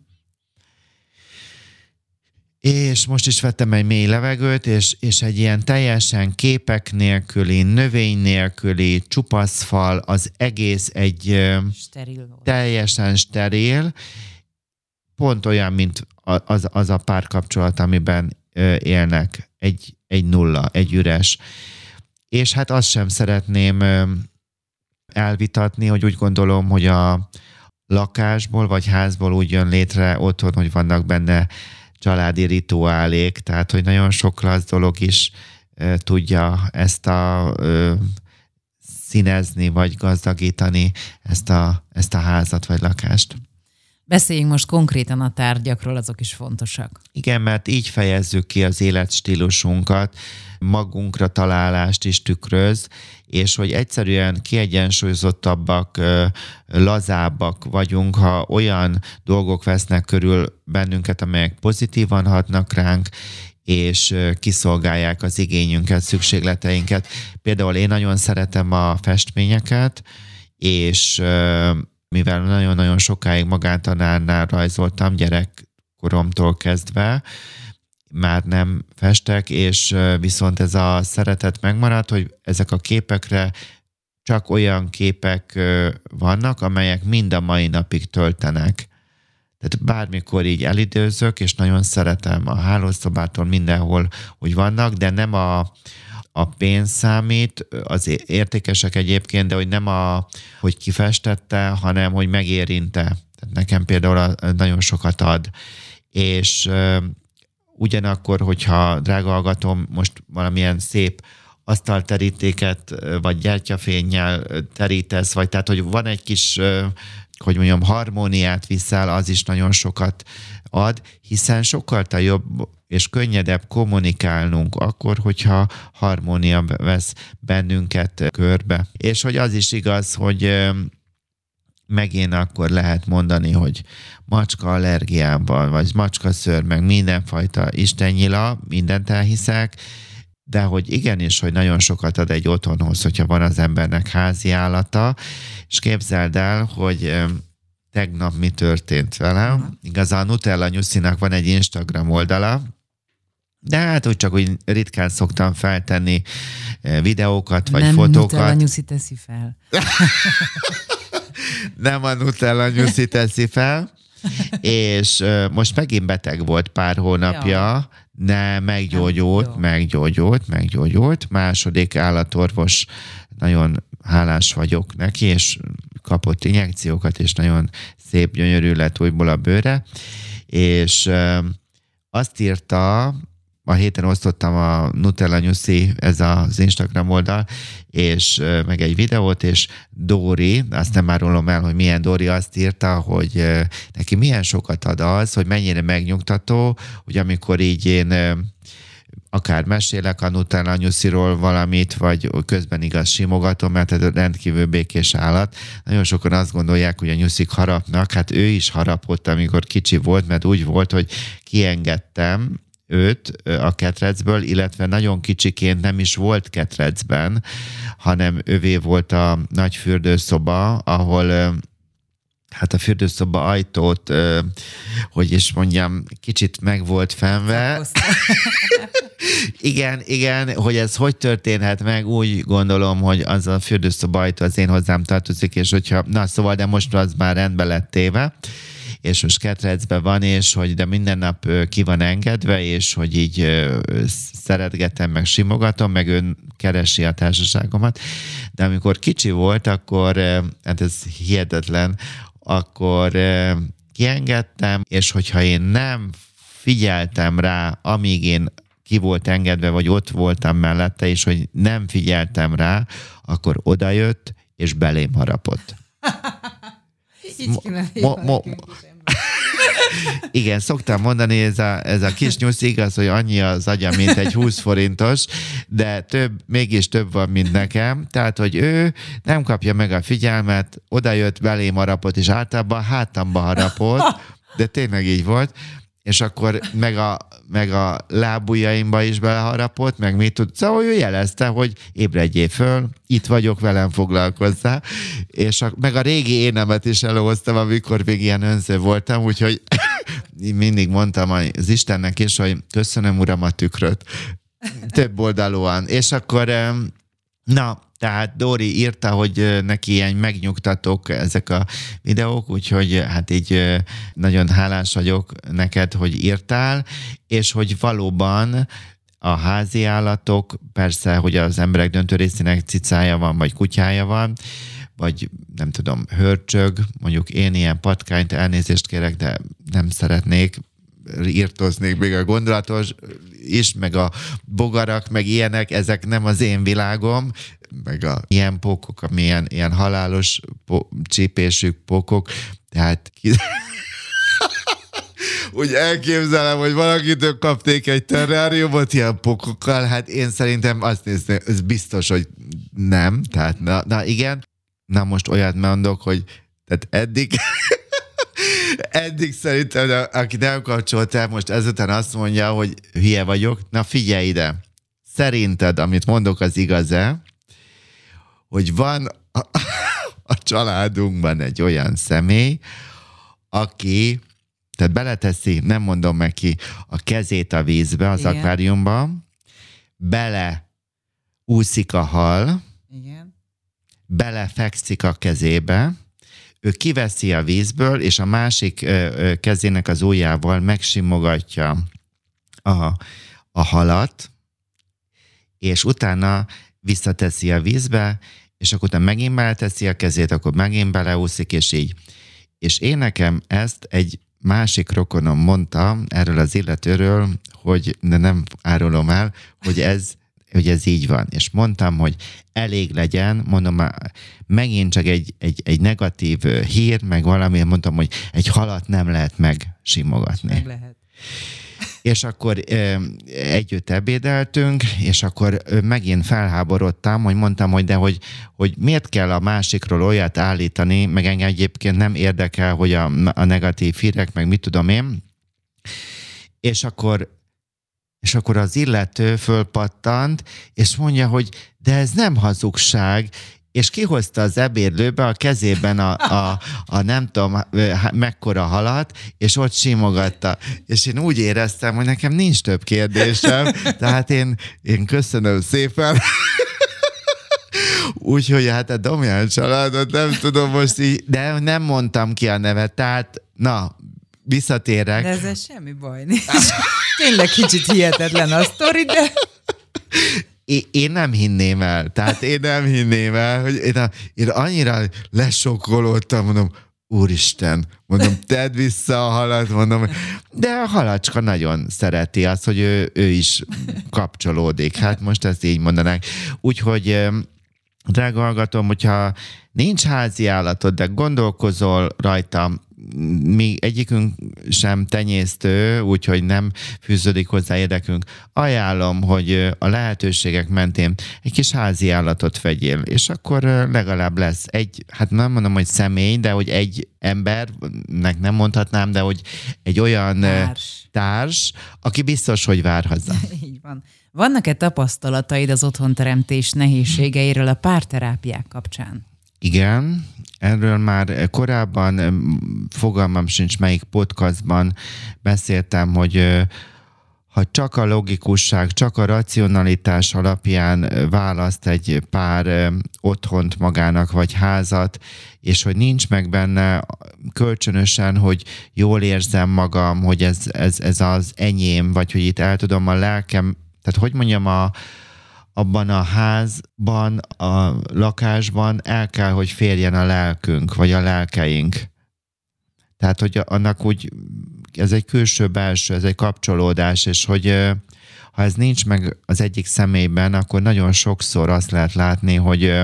és most is vettem egy mély levegőt, és, és egy ilyen teljesen képek nélküli, növény nélküli, csupaszfal, az egész egy steril teljesen steril, pont olyan, mint az, az a párkapcsolat, amiben élnek, egy, egy nulla, egy üres. És hát azt sem szeretném elvitatni, hogy úgy gondolom, hogy a lakásból vagy házból úgy jön létre otthon, hogy vannak benne családi rituálék, tehát hogy nagyon sok klassz dolog is e, tudja ezt a e, színezni, vagy gazdagítani ezt a, ezt a házat, vagy lakást. Beszéljünk most konkrétan a tárgyakról, azok is fontosak. Igen, mert így fejezzük ki az életstílusunkat, magunkra találást is tükröz, és hogy egyszerűen kiegyensúlyozottabbak, lazábbak vagyunk, ha olyan dolgok vesznek körül bennünket, amelyek pozitívan hatnak ránk, és kiszolgálják az igényünket, szükségleteinket. Például én nagyon szeretem a festményeket, és mivel nagyon-nagyon sokáig magántanárnál rajzoltam gyerekkoromtól kezdve, már nem festek, és viszont ez a szeretet megmaradt, hogy ezek a képekre csak olyan képek vannak, amelyek mind a mai napig töltenek. Tehát bármikor így elidőzök, és nagyon szeretem a hálószobától mindenhol, hogy vannak, de nem a, a pénz számít, az értékesek egyébként, de hogy nem a, hogy kifestette, hanem hogy megérinte. Tehát nekem például nagyon sokat ad. És ugyanakkor, hogyha drága hallgatom, most valamilyen szép asztalterítéket, vagy gyertyafénnyel terítesz, vagy tehát, hogy van egy kis, hogy mondjam, harmóniát viszel, az is nagyon sokat ad, hiszen sokkal jobb és könnyedebb kommunikálnunk akkor, hogyha harmónia vesz bennünket körbe. És hogy az is igaz, hogy megint akkor lehet mondani, hogy macska allergiával, vagy macska szőr, meg mindenfajta istennyila, mindent elhiszek, de hogy igenis, hogy nagyon sokat ad egy otthonhoz, hogyha van az embernek házi állata, és képzeld el, hogy tegnap mi történt velem. Igazán Nutella Nyuszinak van egy Instagram oldala, de hát úgy csak úgy ritkán szoktam feltenni videókat, vagy Nem fotókat. Nem Nutella Nyuszi teszi fel. Nem a Nutella Nyuszi teszi fel. És most megint beteg volt pár hónapja, ja. de meggyógyult, Nem, meggyógyult, meggyógyult. Második állatorvos, nagyon hálás vagyok neki, és kapott injekciókat, és nagyon szép, gyönyörű lett újból a bőre. És azt írta, a héten osztottam a Nutella Nyuszi, ez az Instagram oldal, és meg egy videót, és Dóri, azt nem árulom el, hogy milyen Dóri azt írta, hogy neki milyen sokat ad az, hogy mennyire megnyugtató, hogy amikor így én akár mesélek a Nutella Nyusziról valamit, vagy közben igaz simogatom, mert ez rendkívül békés állat. Nagyon sokan azt gondolják, hogy a nyuszik harapnak, hát ő is harapott, amikor kicsi volt, mert úgy volt, hogy kiengedtem, őt a ketrecből, illetve nagyon kicsiként nem is volt ketrecben, hanem övé volt a nagy fürdőszoba, ahol hát a fürdőszoba ajtót, hogy is mondjam, kicsit meg volt fenve. igen, igen, hogy ez hogy történhet meg, úgy gondolom, hogy az a fürdőszoba ajtó az én hozzám tartozik, és hogyha, na szóval, de most az már rendbe lett téve és most ketrecben van, és hogy de minden nap ki van engedve, és hogy így szeretgetem, meg simogatom, meg ön keresi a társaságomat. De amikor kicsi volt, akkor, hát ez hihetetlen, akkor kiengedtem, és hogyha én nem figyeltem rá, amíg én ki volt engedve, vagy ott voltam mellette, és hogy nem figyeltem rá, akkor odajött, és belém harapott. Mo- mo- mo- igen, szoktam mondani, ez a, ez a kis nyusz igaz, hogy annyi az agya, mint egy 20 forintos, de több, mégis több van, mint nekem. Tehát, hogy ő nem kapja meg a figyelmet, odajött belém harapott, és általában hátamba harapott, de tényleg így volt, és akkor meg a, meg a lábujjaimba is beleharapott, meg mit tud. Szóval ő jelezte, hogy ébredjél föl, itt vagyok, velem foglalkozzá, és a, meg a régi énemet is előhoztam, amikor még ilyen önző voltam, úgyhogy mindig mondtam az Istennek is, hogy köszönöm, uram, a tükröt. Több oldalúan. És akkor Na, tehát Dori írta, hogy neki ilyen megnyugtatók ezek a videók, úgyhogy hát így nagyon hálás vagyok neked, hogy írtál, és hogy valóban a házi állatok, persze, hogy az emberek döntő részének cicája van, vagy kutyája van, vagy nem tudom, hörcsög, mondjuk én ilyen patkányt elnézést kérek, de nem szeretnék, írtoznék még a gondolatos is, meg a bogarak, meg ilyenek, ezek nem az én világom, meg a ilyen pókok, ami ilyen, halálos po- csípésük pókok, tehát úgy elképzelem, hogy valakitől kapték egy terráriumot ilyen pokokkal, hát én szerintem azt néztem, ez biztos, hogy nem, tehát na, na igen, na most olyat mondok, hogy tehát eddig eddig szerintem, de aki nem kapcsolt el, most ezután azt mondja, hogy hülye vagyok. Na figyelj ide. Szerinted, amit mondok, az igaz-e? Hogy van a, a családunkban egy olyan személy, aki, tehát beleteszi, nem mondom meg ki, a kezét a vízbe, az Igen. akváriumba, bele úszik a hal, Igen. belefekszik a kezébe, ő kiveszi a vízből, és a másik kezének az ujjával megsimogatja a, a halat, és utána visszateszi a vízbe, és akkor utána megint beleteszi a kezét, akkor megint beleúszik, és így. És én nekem ezt egy másik rokonom mondta erről az illetőről, hogy de nem árulom el, hogy ez hogy ez így van. És mondtam, hogy elég legyen, mondom, megint csak egy, egy, egy negatív hír, meg valami, mondtam, hogy egy halat nem lehet megsimogatni. Meg lehet. És akkor ö, együtt ebédeltünk, és akkor ö, megint felháborodtam, hogy mondtam, hogy de hogy, hogy miért kell a másikról olyat állítani, meg engem egyébként nem érdekel, hogy a, a negatív hírek, meg mit tudom én. És akkor és akkor az illető fölpattant, és mondja, hogy de ez nem hazugság, és kihozta az ebédlőbe a kezében a, a, a nem tudom mekkora halat, és ott simogatta. És én úgy éreztem, hogy nekem nincs több kérdésem, tehát én, én köszönöm szépen. Úgyhogy hát a Domján családot nem tudom most így, de nem mondtam ki a nevet, tehát na, visszatérek. De ezzel semmi baj nincs. Tényleg kicsit hihetetlen a sztori, de... Én, én nem hinném el, tehát én nem hinném el, hogy én, a, én annyira lesokkolódtam, mondom, úristen, mondom, tedd vissza a halat, mondom, de a halacska nagyon szereti azt, hogy ő, ő is kapcsolódik. Hát most ezt így mondanánk. Úgyhogy drága hallgatom, hogyha nincs házi állatod, de gondolkozol rajta, mi egyikünk sem tenyésztő, úgyhogy nem fűződik hozzá érdekünk. Ajánlom, hogy a lehetőségek mentén egy kis házi állatot vegyél, és akkor legalább lesz egy, hát nem mondom, hogy személy, de hogy egy embernek nem mondhatnám, de hogy egy olyan társ, társ aki biztos, hogy vár haza. Így van. Vannak-e tapasztalataid az otthonteremtés nehézségeiről a párterápiák kapcsán? Igen, erről már korábban fogalmam sincs melyik podcastban beszéltem, hogy ha csak a logikusság, csak a racionalitás alapján választ egy pár otthont magának, vagy házat, és hogy nincs meg benne kölcsönösen, hogy jól érzem magam, hogy ez, ez, ez az enyém, vagy hogy itt el tudom a lelkem, tehát hogy mondjam, a, abban a házban, a lakásban el kell, hogy férjen a lelkünk, vagy a lelkeink. Tehát, hogy annak úgy, ez egy külső-belső, ez egy kapcsolódás, és hogy ha ez nincs meg az egyik személyben, akkor nagyon sokszor azt lehet látni, hogy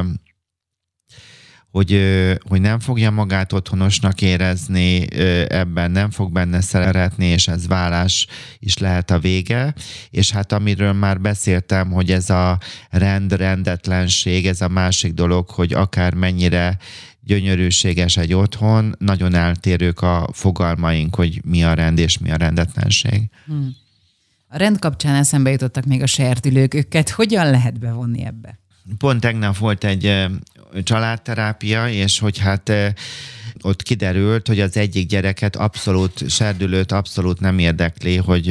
hogy, hogy nem fogja magát otthonosnak érezni ebben, nem fog benne szeretni, és ez vállás is lehet a vége. És hát amiről már beszéltem, hogy ez a rend, rendetlenség, ez a másik dolog, hogy akár mennyire gyönyörűséges egy otthon, nagyon eltérők a fogalmaink, hogy mi a rend és mi a rendetlenség. Hmm. A rend kapcsán eszembe jutottak még a sertülők, őket hogyan lehet bevonni ebbe? Pont tegnap volt egy családterápia, és hogy hát ott kiderült, hogy az egyik gyereket abszolút, serdülőt abszolút nem érdekli, hogy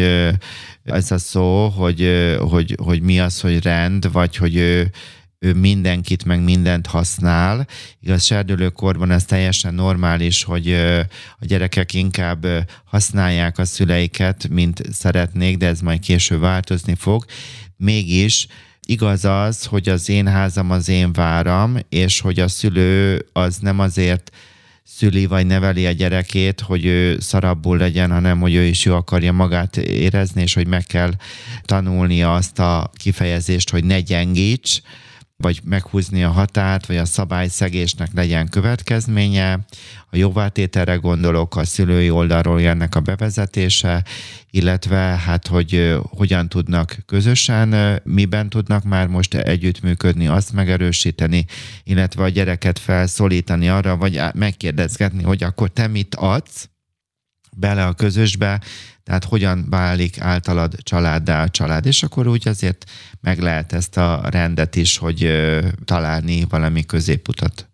ez a szó, hogy, hogy, hogy mi az, hogy rend, vagy hogy ő, ő mindenkit, meg mindent használ. Igaz, serdülőkorban ez teljesen normális, hogy a gyerekek inkább használják a szüleiket, mint szeretnék, de ez majd később változni fog. Mégis igaz az, hogy az én házam az én váram, és hogy a szülő az nem azért szüli vagy neveli a gyerekét, hogy ő szarabbul legyen, hanem hogy ő is jó akarja magát érezni, és hogy meg kell tanulnia azt a kifejezést, hogy ne gyengíts, vagy meghúzni a határt, vagy a szabályszegésnek legyen következménye. A jóvátételre gondolok, a szülői oldalról jönnek a bevezetése, illetve hát, hogy hogyan tudnak közösen, miben tudnak már most együttműködni, azt megerősíteni, illetve a gyereket felszólítani arra, vagy megkérdezgetni, hogy akkor te mit adsz, bele a közösbe, tehát hogyan válik általad családdá a család, és akkor úgy azért meg lehet ezt a rendet is, hogy találni valami középutat.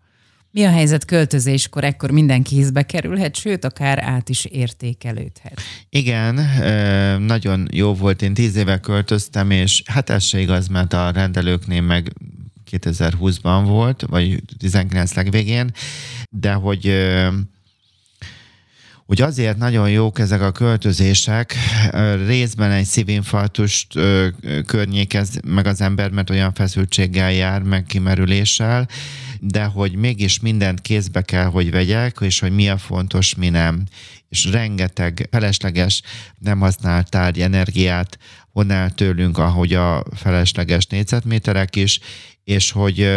Mi a helyzet költözéskor? Ekkor mindenki hiszbe kerülhet, sőt, akár át is értékelődhet. Igen, nagyon jó volt. Én tíz éve költöztem, és hát ez se igaz, mert a rendelőknél meg 2020-ban volt, vagy 19 legvégén, de hogy hogy azért nagyon jók ezek a költözések, részben egy szívinfarktust környékez meg az ember, mert olyan feszültséggel jár, meg kimerüléssel, de hogy mégis mindent kézbe kell, hogy vegyek, és hogy mi a fontos, mi nem. És rengeteg felesleges, nem használt tárgy energiát von el tőlünk, ahogy a felesleges négyzetméterek is, és hogy,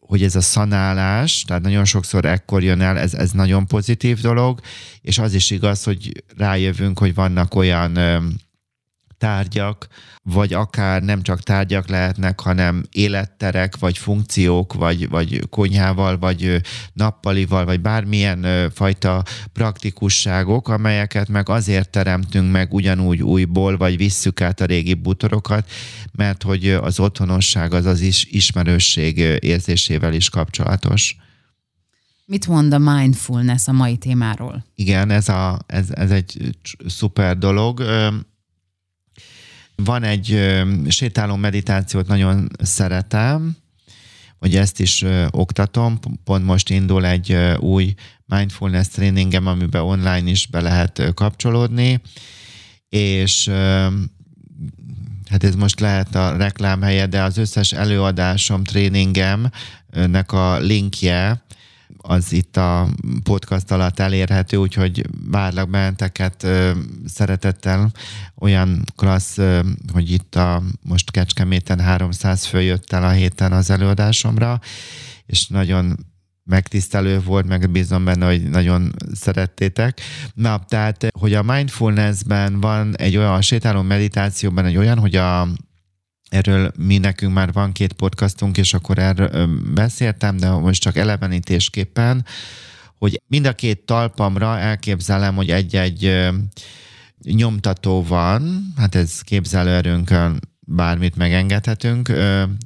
hogy ez a szanálás, tehát nagyon sokszor ekkor jön el, ez, ez nagyon pozitív dolog, és az is igaz, hogy rájövünk, hogy vannak olyan tárgyak, vagy akár nem csak tárgyak lehetnek, hanem életterek, vagy funkciók, vagy, vagy konyhával, vagy nappalival, vagy bármilyen fajta praktikusságok, amelyeket meg azért teremtünk meg ugyanúgy újból, vagy visszük át a régi butorokat, mert hogy az otthonosság az az is ismerősség érzésével is kapcsolatos. Mit mond a mindfulness a mai témáról? Igen, ez, a, ez, ez egy szuper dolog. Van egy ö, sétáló meditációt, nagyon szeretem, hogy ezt is oktatom. Pont most indul egy új mindfulness tréningem, amiben online is be lehet kapcsolódni, és hát ez most lehet a reklámhelye, de az összes előadásom, tréningemnek a linkje az itt a podcast alatt elérhető, úgyhogy várlak benneteket szeretettel. Olyan klassz, hogy itt a most Kecskeméten 300 fő el a héten az előadásomra, és nagyon megtisztelő volt, meg bízom benne, hogy nagyon szerettétek. Na, tehát, hogy a mindfulnessben van egy olyan, a sétáló meditációban egy olyan, hogy a Erről mi nekünk már van két podcastunk, és akkor erről beszéltem, de most csak elevenítésképpen, hogy mind a két talpamra elképzelem, hogy egy-egy nyomtató van, hát ez képzelőerőnkön bármit megengedhetünk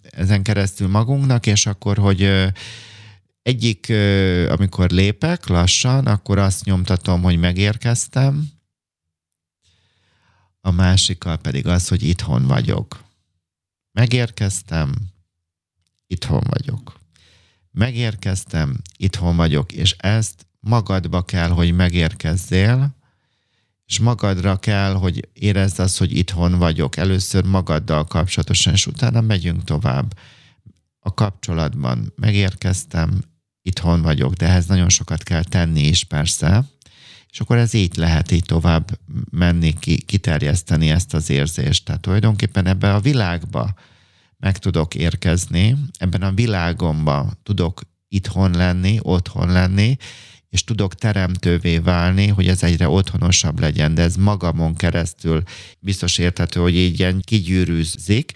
ezen keresztül magunknak, és akkor, hogy egyik, amikor lépek lassan, akkor azt nyomtatom, hogy megérkeztem, a másikkal pedig az, hogy itthon vagyok. Megérkeztem, itthon vagyok. Megérkeztem, itthon vagyok, és ezt magadba kell, hogy megérkezzél, és magadra kell, hogy érezd azt, hogy itthon vagyok. Először magaddal kapcsolatosan, és utána megyünk tovább. A kapcsolatban megérkeztem, itthon vagyok, de ehhez nagyon sokat kell tenni is persze, és akkor ez így lehet így tovább menni, ki, kiterjeszteni ezt az érzést. Tehát tulajdonképpen ebbe a világba meg tudok érkezni, ebben a világomban tudok itthon lenni, otthon lenni, és tudok teremtővé válni, hogy ez egyre otthonosabb legyen, de ez magamon keresztül biztos érthető, hogy így ilyen kigyűrűzik,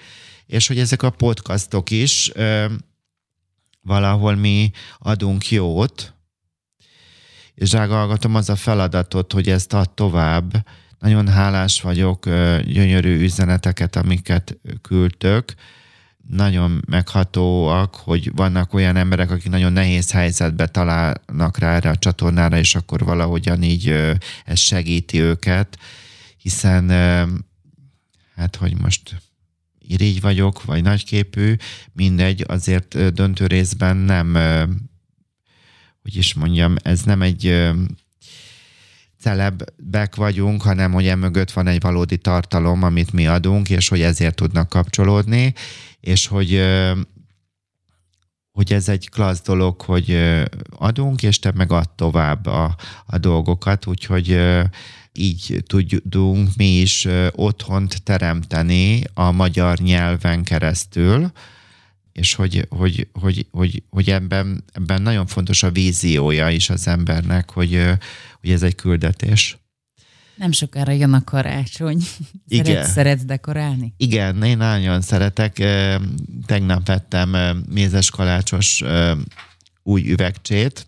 és hogy ezek a podcastok is ö, valahol mi adunk jót, és rágalgatom az a feladatot, hogy ezt ad tovább. Nagyon hálás vagyok, gyönyörű üzeneteket, amiket küldtök, nagyon meghatóak, hogy vannak olyan emberek, akik nagyon nehéz helyzetbe találnak rá erre a csatornára, és akkor valahogyan így ez segíti őket, hiszen hát, hogy most irigy vagyok, vagy nagyképű, mindegy, azért döntő részben nem, hogy is mondjam, ez nem egy celebek vagyunk, hanem hogy emögött van egy valódi tartalom, amit mi adunk, és hogy ezért tudnak kapcsolódni, és hogy hogy ez egy klassz dolog, hogy adunk, és te meg add tovább a, a dolgokat, úgyhogy így tudunk mi is otthont teremteni a magyar nyelven keresztül, és hogy, hogy, hogy, hogy, hogy ebben, ebben nagyon fontos a víziója is az embernek, hogy, hogy ez egy küldetés. Nem sokára jön a karácsony. Igen. Szeretsz, szeretsz dekorálni? Igen, én nagyon szeretek. Tegnap vettem mézes kalácsos új üvegcsét,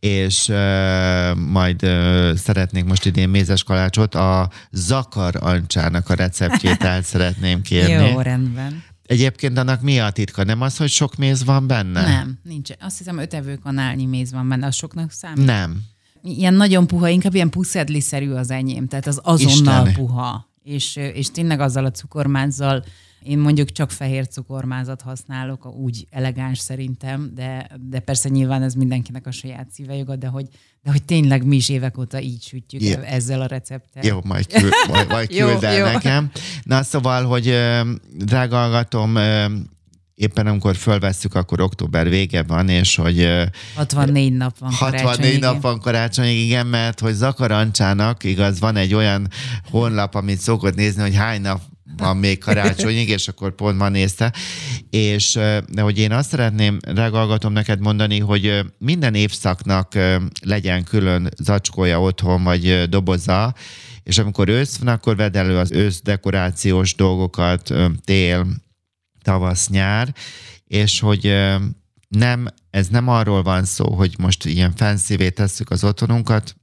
és uh, majd uh, szeretnék most idén mézes kalácsot, a zakar ancsának a receptjét el szeretném kérni. Jó, rendben. Egyébként annak mi a titka? Nem az, hogy sok méz van benne? Nem, nincs. Azt hiszem öt evőkanálnyi méz van benne, az soknak számít? Nem. Ilyen nagyon puha, inkább ilyen puszedli-szerű az enyém, tehát az azonnal Isten. puha. És, és tényleg azzal a cukormázzal én mondjuk csak fehér cukormázat használok, úgy elegáns szerintem, de, de persze nyilván ez mindenkinek a saját szívejoga, de hogy, de hogy tényleg mi is évek óta így sütjük jó. ezzel a recepttel. Jó, majd, küld, majd, majd küld el jó, nekem. Na szóval, hogy drága hallgatom, éppen amikor fölvesszük, akkor október vége van, és hogy... 64 nap van 64 nap van karácsonyig, igen, mert hogy Zakarancsának, igaz, van egy olyan honlap, amit szokott nézni, hogy hány nap van még karácsonyig, és akkor pont ma nézte. És de hogy én azt szeretném, regalgatom neked mondani, hogy minden évszaknak legyen külön zacskója otthon, vagy doboza, és amikor ősz van, akkor vedd elő az ősz dekorációs dolgokat, tél, tavasz, nyár, és hogy nem, ez nem arról van szó, hogy most ilyen fancy tesszük az otthonunkat,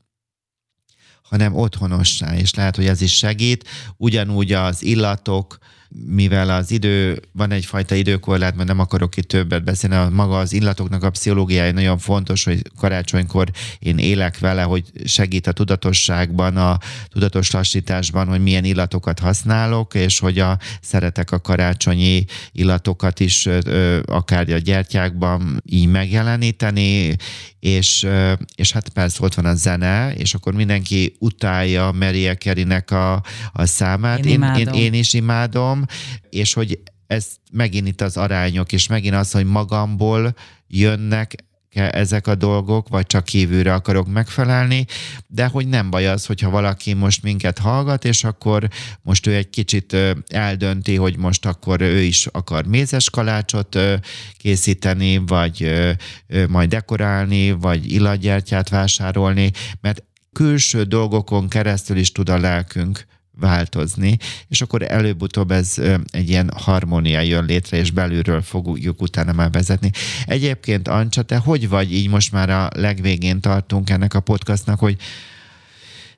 hanem otthonossá, és lehet, hogy ez is segít. Ugyanúgy az illatok, mivel az idő, van egyfajta időkorlát, mert nem akarok itt többet beszélni, a maga az illatoknak a pszichológiája nagyon fontos, hogy karácsonykor én élek vele, hogy segít a tudatosságban, a tudatos lassításban, hogy milyen illatokat használok, és hogy a, szeretek a karácsonyi illatokat is akár a gyertyákban így megjeleníteni, és, és hát persze ott van a zene, és akkor mindenki utálja Maria Carey-nek a, a számát. Én, én, én, én is imádom, és hogy ez megint itt az arányok, és megint az, hogy magamból jönnek ezek a dolgok, vagy csak kívülre akarok megfelelni, de hogy nem baj az, hogyha valaki most minket hallgat, és akkor most ő egy kicsit eldönti, hogy most akkor ő is akar mézes kalácsot készíteni, vagy majd dekorálni, vagy illatgyertyát vásárolni, mert külső dolgokon keresztül is tud a lelkünk változni, és akkor előbb-utóbb ez egy ilyen harmónia jön létre, és belülről fogjuk utána már vezetni. Egyébként, Ancsa, te hogy vagy így most már a legvégén tartunk ennek a podcastnak, hogy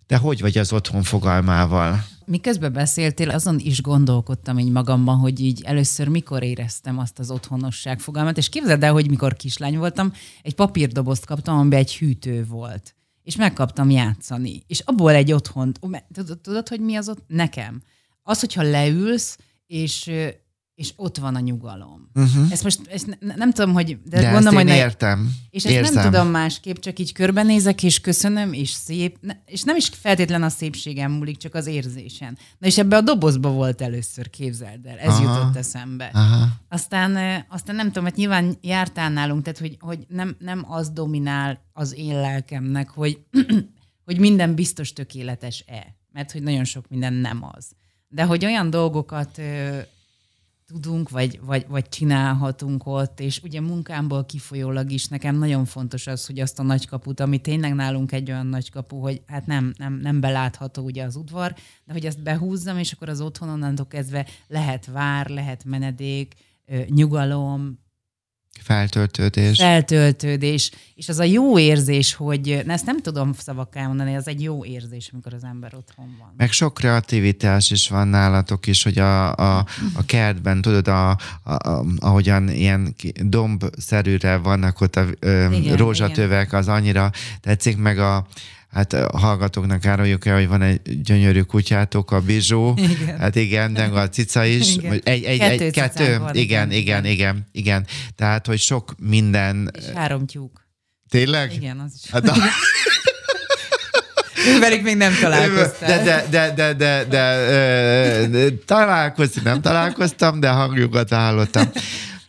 te hogy vagy az otthon fogalmával? Miközben beszéltél, azon is gondolkodtam így magamban, hogy így először mikor éreztem azt az otthonosság fogalmat, és képzeld el, hogy mikor kislány voltam, egy papírdobozt kaptam, amiben egy hűtő volt és megkaptam játszani. És abból egy otthont, tudod, tudod, hogy mi az ott? Nekem. Az, hogyha leülsz, és és ott van a nyugalom. Uh-huh. Ezt most ezt ne, nem tudom, hogy... De, de gondolom, ezt én hogy értem. És ezt Érzem. nem tudom másképp, csak így körbenézek, és köszönöm, és szép. És nem is feltétlen a szépségem múlik, csak az érzésen. Na és ebbe a dobozba volt először, képzeld el. Ez Aha. jutott eszembe. Aha. Aztán, aztán nem tudom, mert nyilván jártál nálunk, tehát hogy, hogy nem, nem az dominál az én lelkemnek, hogy, hogy minden biztos tökéletes-e. Mert hogy nagyon sok minden nem az. De hogy olyan dolgokat tudunk, vagy, vagy, vagy csinálhatunk ott, és ugye munkámból kifolyólag is nekem nagyon fontos az, hogy azt a nagykaput, ami tényleg nálunk egy olyan nagykapu, hogy hát nem, nem, nem belátható ugye az udvar, de hogy ezt behúzzam, és akkor az otthon onnantól kezdve lehet vár, lehet menedék, nyugalom, Feltöltődés. Feltöltődés. És az a jó érzés, hogy na ezt nem tudom szavakká mondani, az egy jó érzés, amikor az ember otthon van. Meg sok kreativitás is van nálatok is, hogy a, a, a kertben, tudod, a, a, a, ahogyan ilyen dombszerűre vannak ott a ö, igen, rózsatövek, igen. az annyira tetszik, meg a Hát a hallgatóknak áruljuk el, hogy van egy gyönyörű kutyátok, a Bizsó. Igen. Hát igen, de a cica is. Igen. Egy, egy, kettő, egy, kettő. Van, igen, igen, igen, igen, Tehát, hogy sok minden... És három tyúk. Tényleg? Igen, az is. Hát a... Ővelük még nem találkoztam. De, de, de, de, de, de, de találkozni nem találkoztam, de hangjukat hallottam.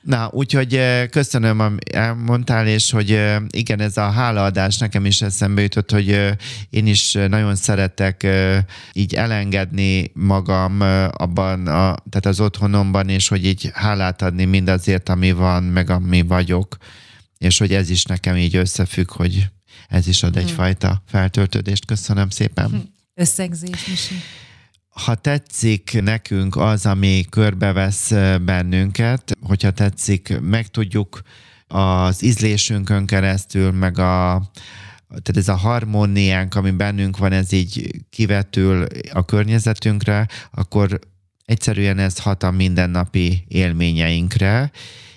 Na, úgyhogy köszönöm, amit elmondtál, és hogy igen, ez a hálaadás nekem is eszembe jutott, hogy én is nagyon szeretek így elengedni magam abban, a, tehát az otthonomban, és hogy így hálát adni mindazért, ami van, meg ami vagyok, és hogy ez is nekem így összefügg, hogy ez is ad egyfajta feltöltődést. Köszönöm szépen. Összegzés, Misi ha tetszik nekünk az, ami körbevesz bennünket, hogyha tetszik, meg tudjuk az ízlésünkön keresztül, meg a, tehát ez a harmóniánk, ami bennünk van, ez így kivetül a környezetünkre, akkor egyszerűen ez hat a mindennapi élményeinkre,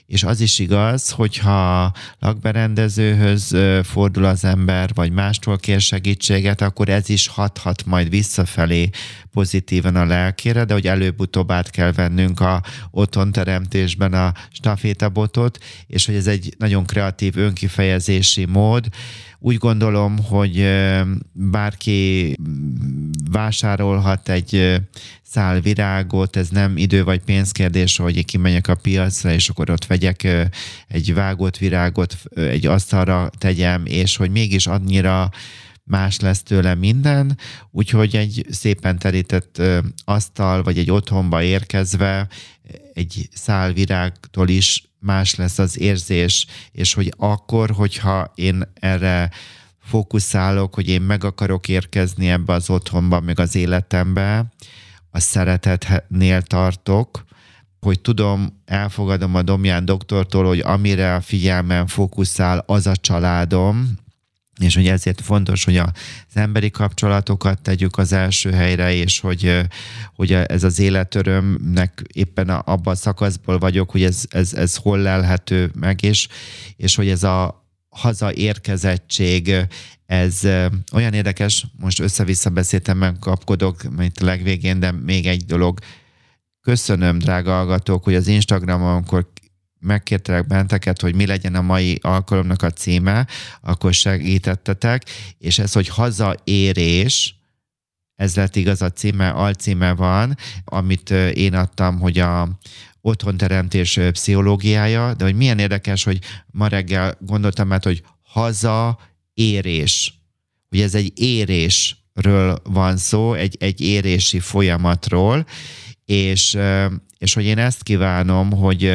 és az is igaz, hogyha lakberendezőhöz fordul az ember, vagy mástól kér segítséget, akkor ez is hathat majd visszafelé pozitívan a lelkére, de hogy előbb-utóbb át kell vennünk a otthonteremtésben a stafétabotot, és hogy ez egy nagyon kreatív önkifejezési mód, úgy gondolom, hogy bárki vásárolhat egy szál virágot, ez nem idő vagy pénzkérdés, hogy kimenjek a piacra, és akkor ott vegyek egy vágott virágot, egy asztalra tegyem, és hogy mégis annyira más lesz tőle minden, úgyhogy egy szépen terített asztal, vagy egy otthonba érkezve egy szál virágtól is más lesz az érzés, és hogy akkor, hogyha én erre fókuszálok, hogy én meg akarok érkezni ebbe az otthonba, meg az életembe, a szeretetnél tartok, hogy tudom, elfogadom a Domján doktortól, hogy amire a figyelmem fókuszál, az a családom, és hogy ezért fontos, hogy az emberi kapcsolatokat tegyük az első helyre, és hogy, hogy ez az életörömnek éppen abban a szakaszból vagyok, hogy ez, ez, ez hol lelhető meg, és, és hogy ez a hazaérkezettség, ez olyan érdekes, most össze-vissza beszéltem, kapkodok, mint a legvégén, de még egy dolog, köszönöm, drága hallgatók, hogy az Instagramon, amikor megkértelek benteket, hogy mi legyen a mai alkalomnak a címe, akkor segítettetek, és ez, hogy hazaérés, ez lett igaz a címe, alcíme van, amit én adtam, hogy a otthonteremtés pszichológiája, de hogy milyen érdekes, hogy ma reggel gondoltam mert hogy hazaérés, hogy ez egy érésről van szó, egy, egy érési folyamatról, és, és hogy én ezt kívánom, hogy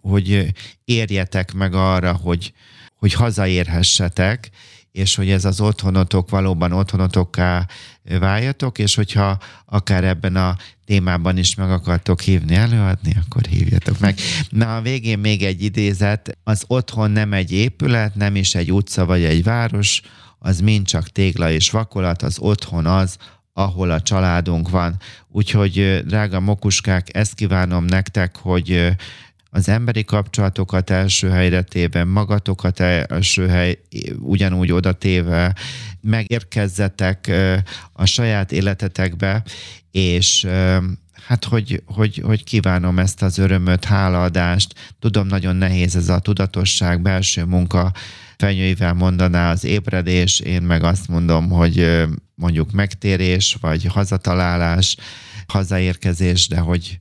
hogy érjetek meg arra, hogy, hogy hazaérhessetek, és hogy ez az otthonotok valóban otthonotokká váljatok, és hogyha akár ebben a témában is meg akartok hívni előadni, akkor hívjatok meg. Na a végén még egy idézet, az otthon nem egy épület, nem is egy utca vagy egy város, az mind csak tégla és vakolat, az otthon az, ahol a családunk van. Úgyhogy, drága mokuskák, ezt kívánom nektek, hogy az emberi kapcsolatokat első helyre téve, magatokat első hely ugyanúgy oda téve, megérkezzetek a saját életetekbe, és hát hogy, hogy, hogy kívánom ezt az örömöt, hálaadást. Tudom, nagyon nehéz ez a tudatosság, belső munka, fenyőivel mondaná az ébredés, én meg azt mondom, hogy mondjuk megtérés, vagy hazatalálás, hazaérkezés, de hogy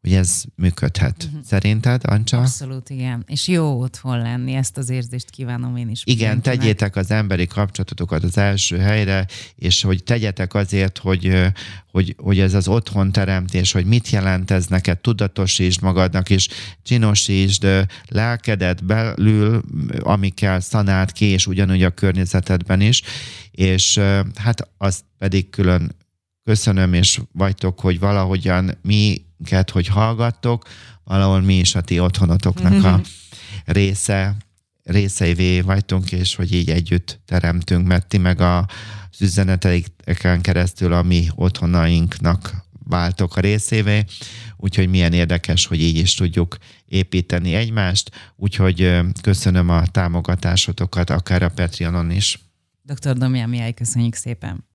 hogy ez működhet. Uh-huh. Szerinted, Ancsa? Abszolút, igen. És jó otthon lenni, ezt az érzést kívánom én is. Igen, mindenkinek. tegyétek az emberi kapcsolatotokat az első helyre, és hogy tegyetek azért, hogy, hogy, hogy ez az otthon teremtés, hogy mit jelent ez neked, tudatosítsd magadnak, és csinosítsd lelkedet belül, amikkel szanált ki, és ugyanúgy a környezetedben is, és hát azt pedig külön köszönöm, és vagytok, hogy valahogyan minket, hogy hallgattok, valahol mi is a ti otthonotoknak a része, részeivé vagytunk, és hogy így együtt teremtünk, mert ti meg a, az üzeneteiken keresztül a mi otthonainknak váltok a részévé, úgyhogy milyen érdekes, hogy így is tudjuk építeni egymást, úgyhogy köszönöm a támogatásotokat, akár a Patreonon is. Dr. Domján Mihály, köszönjük szépen!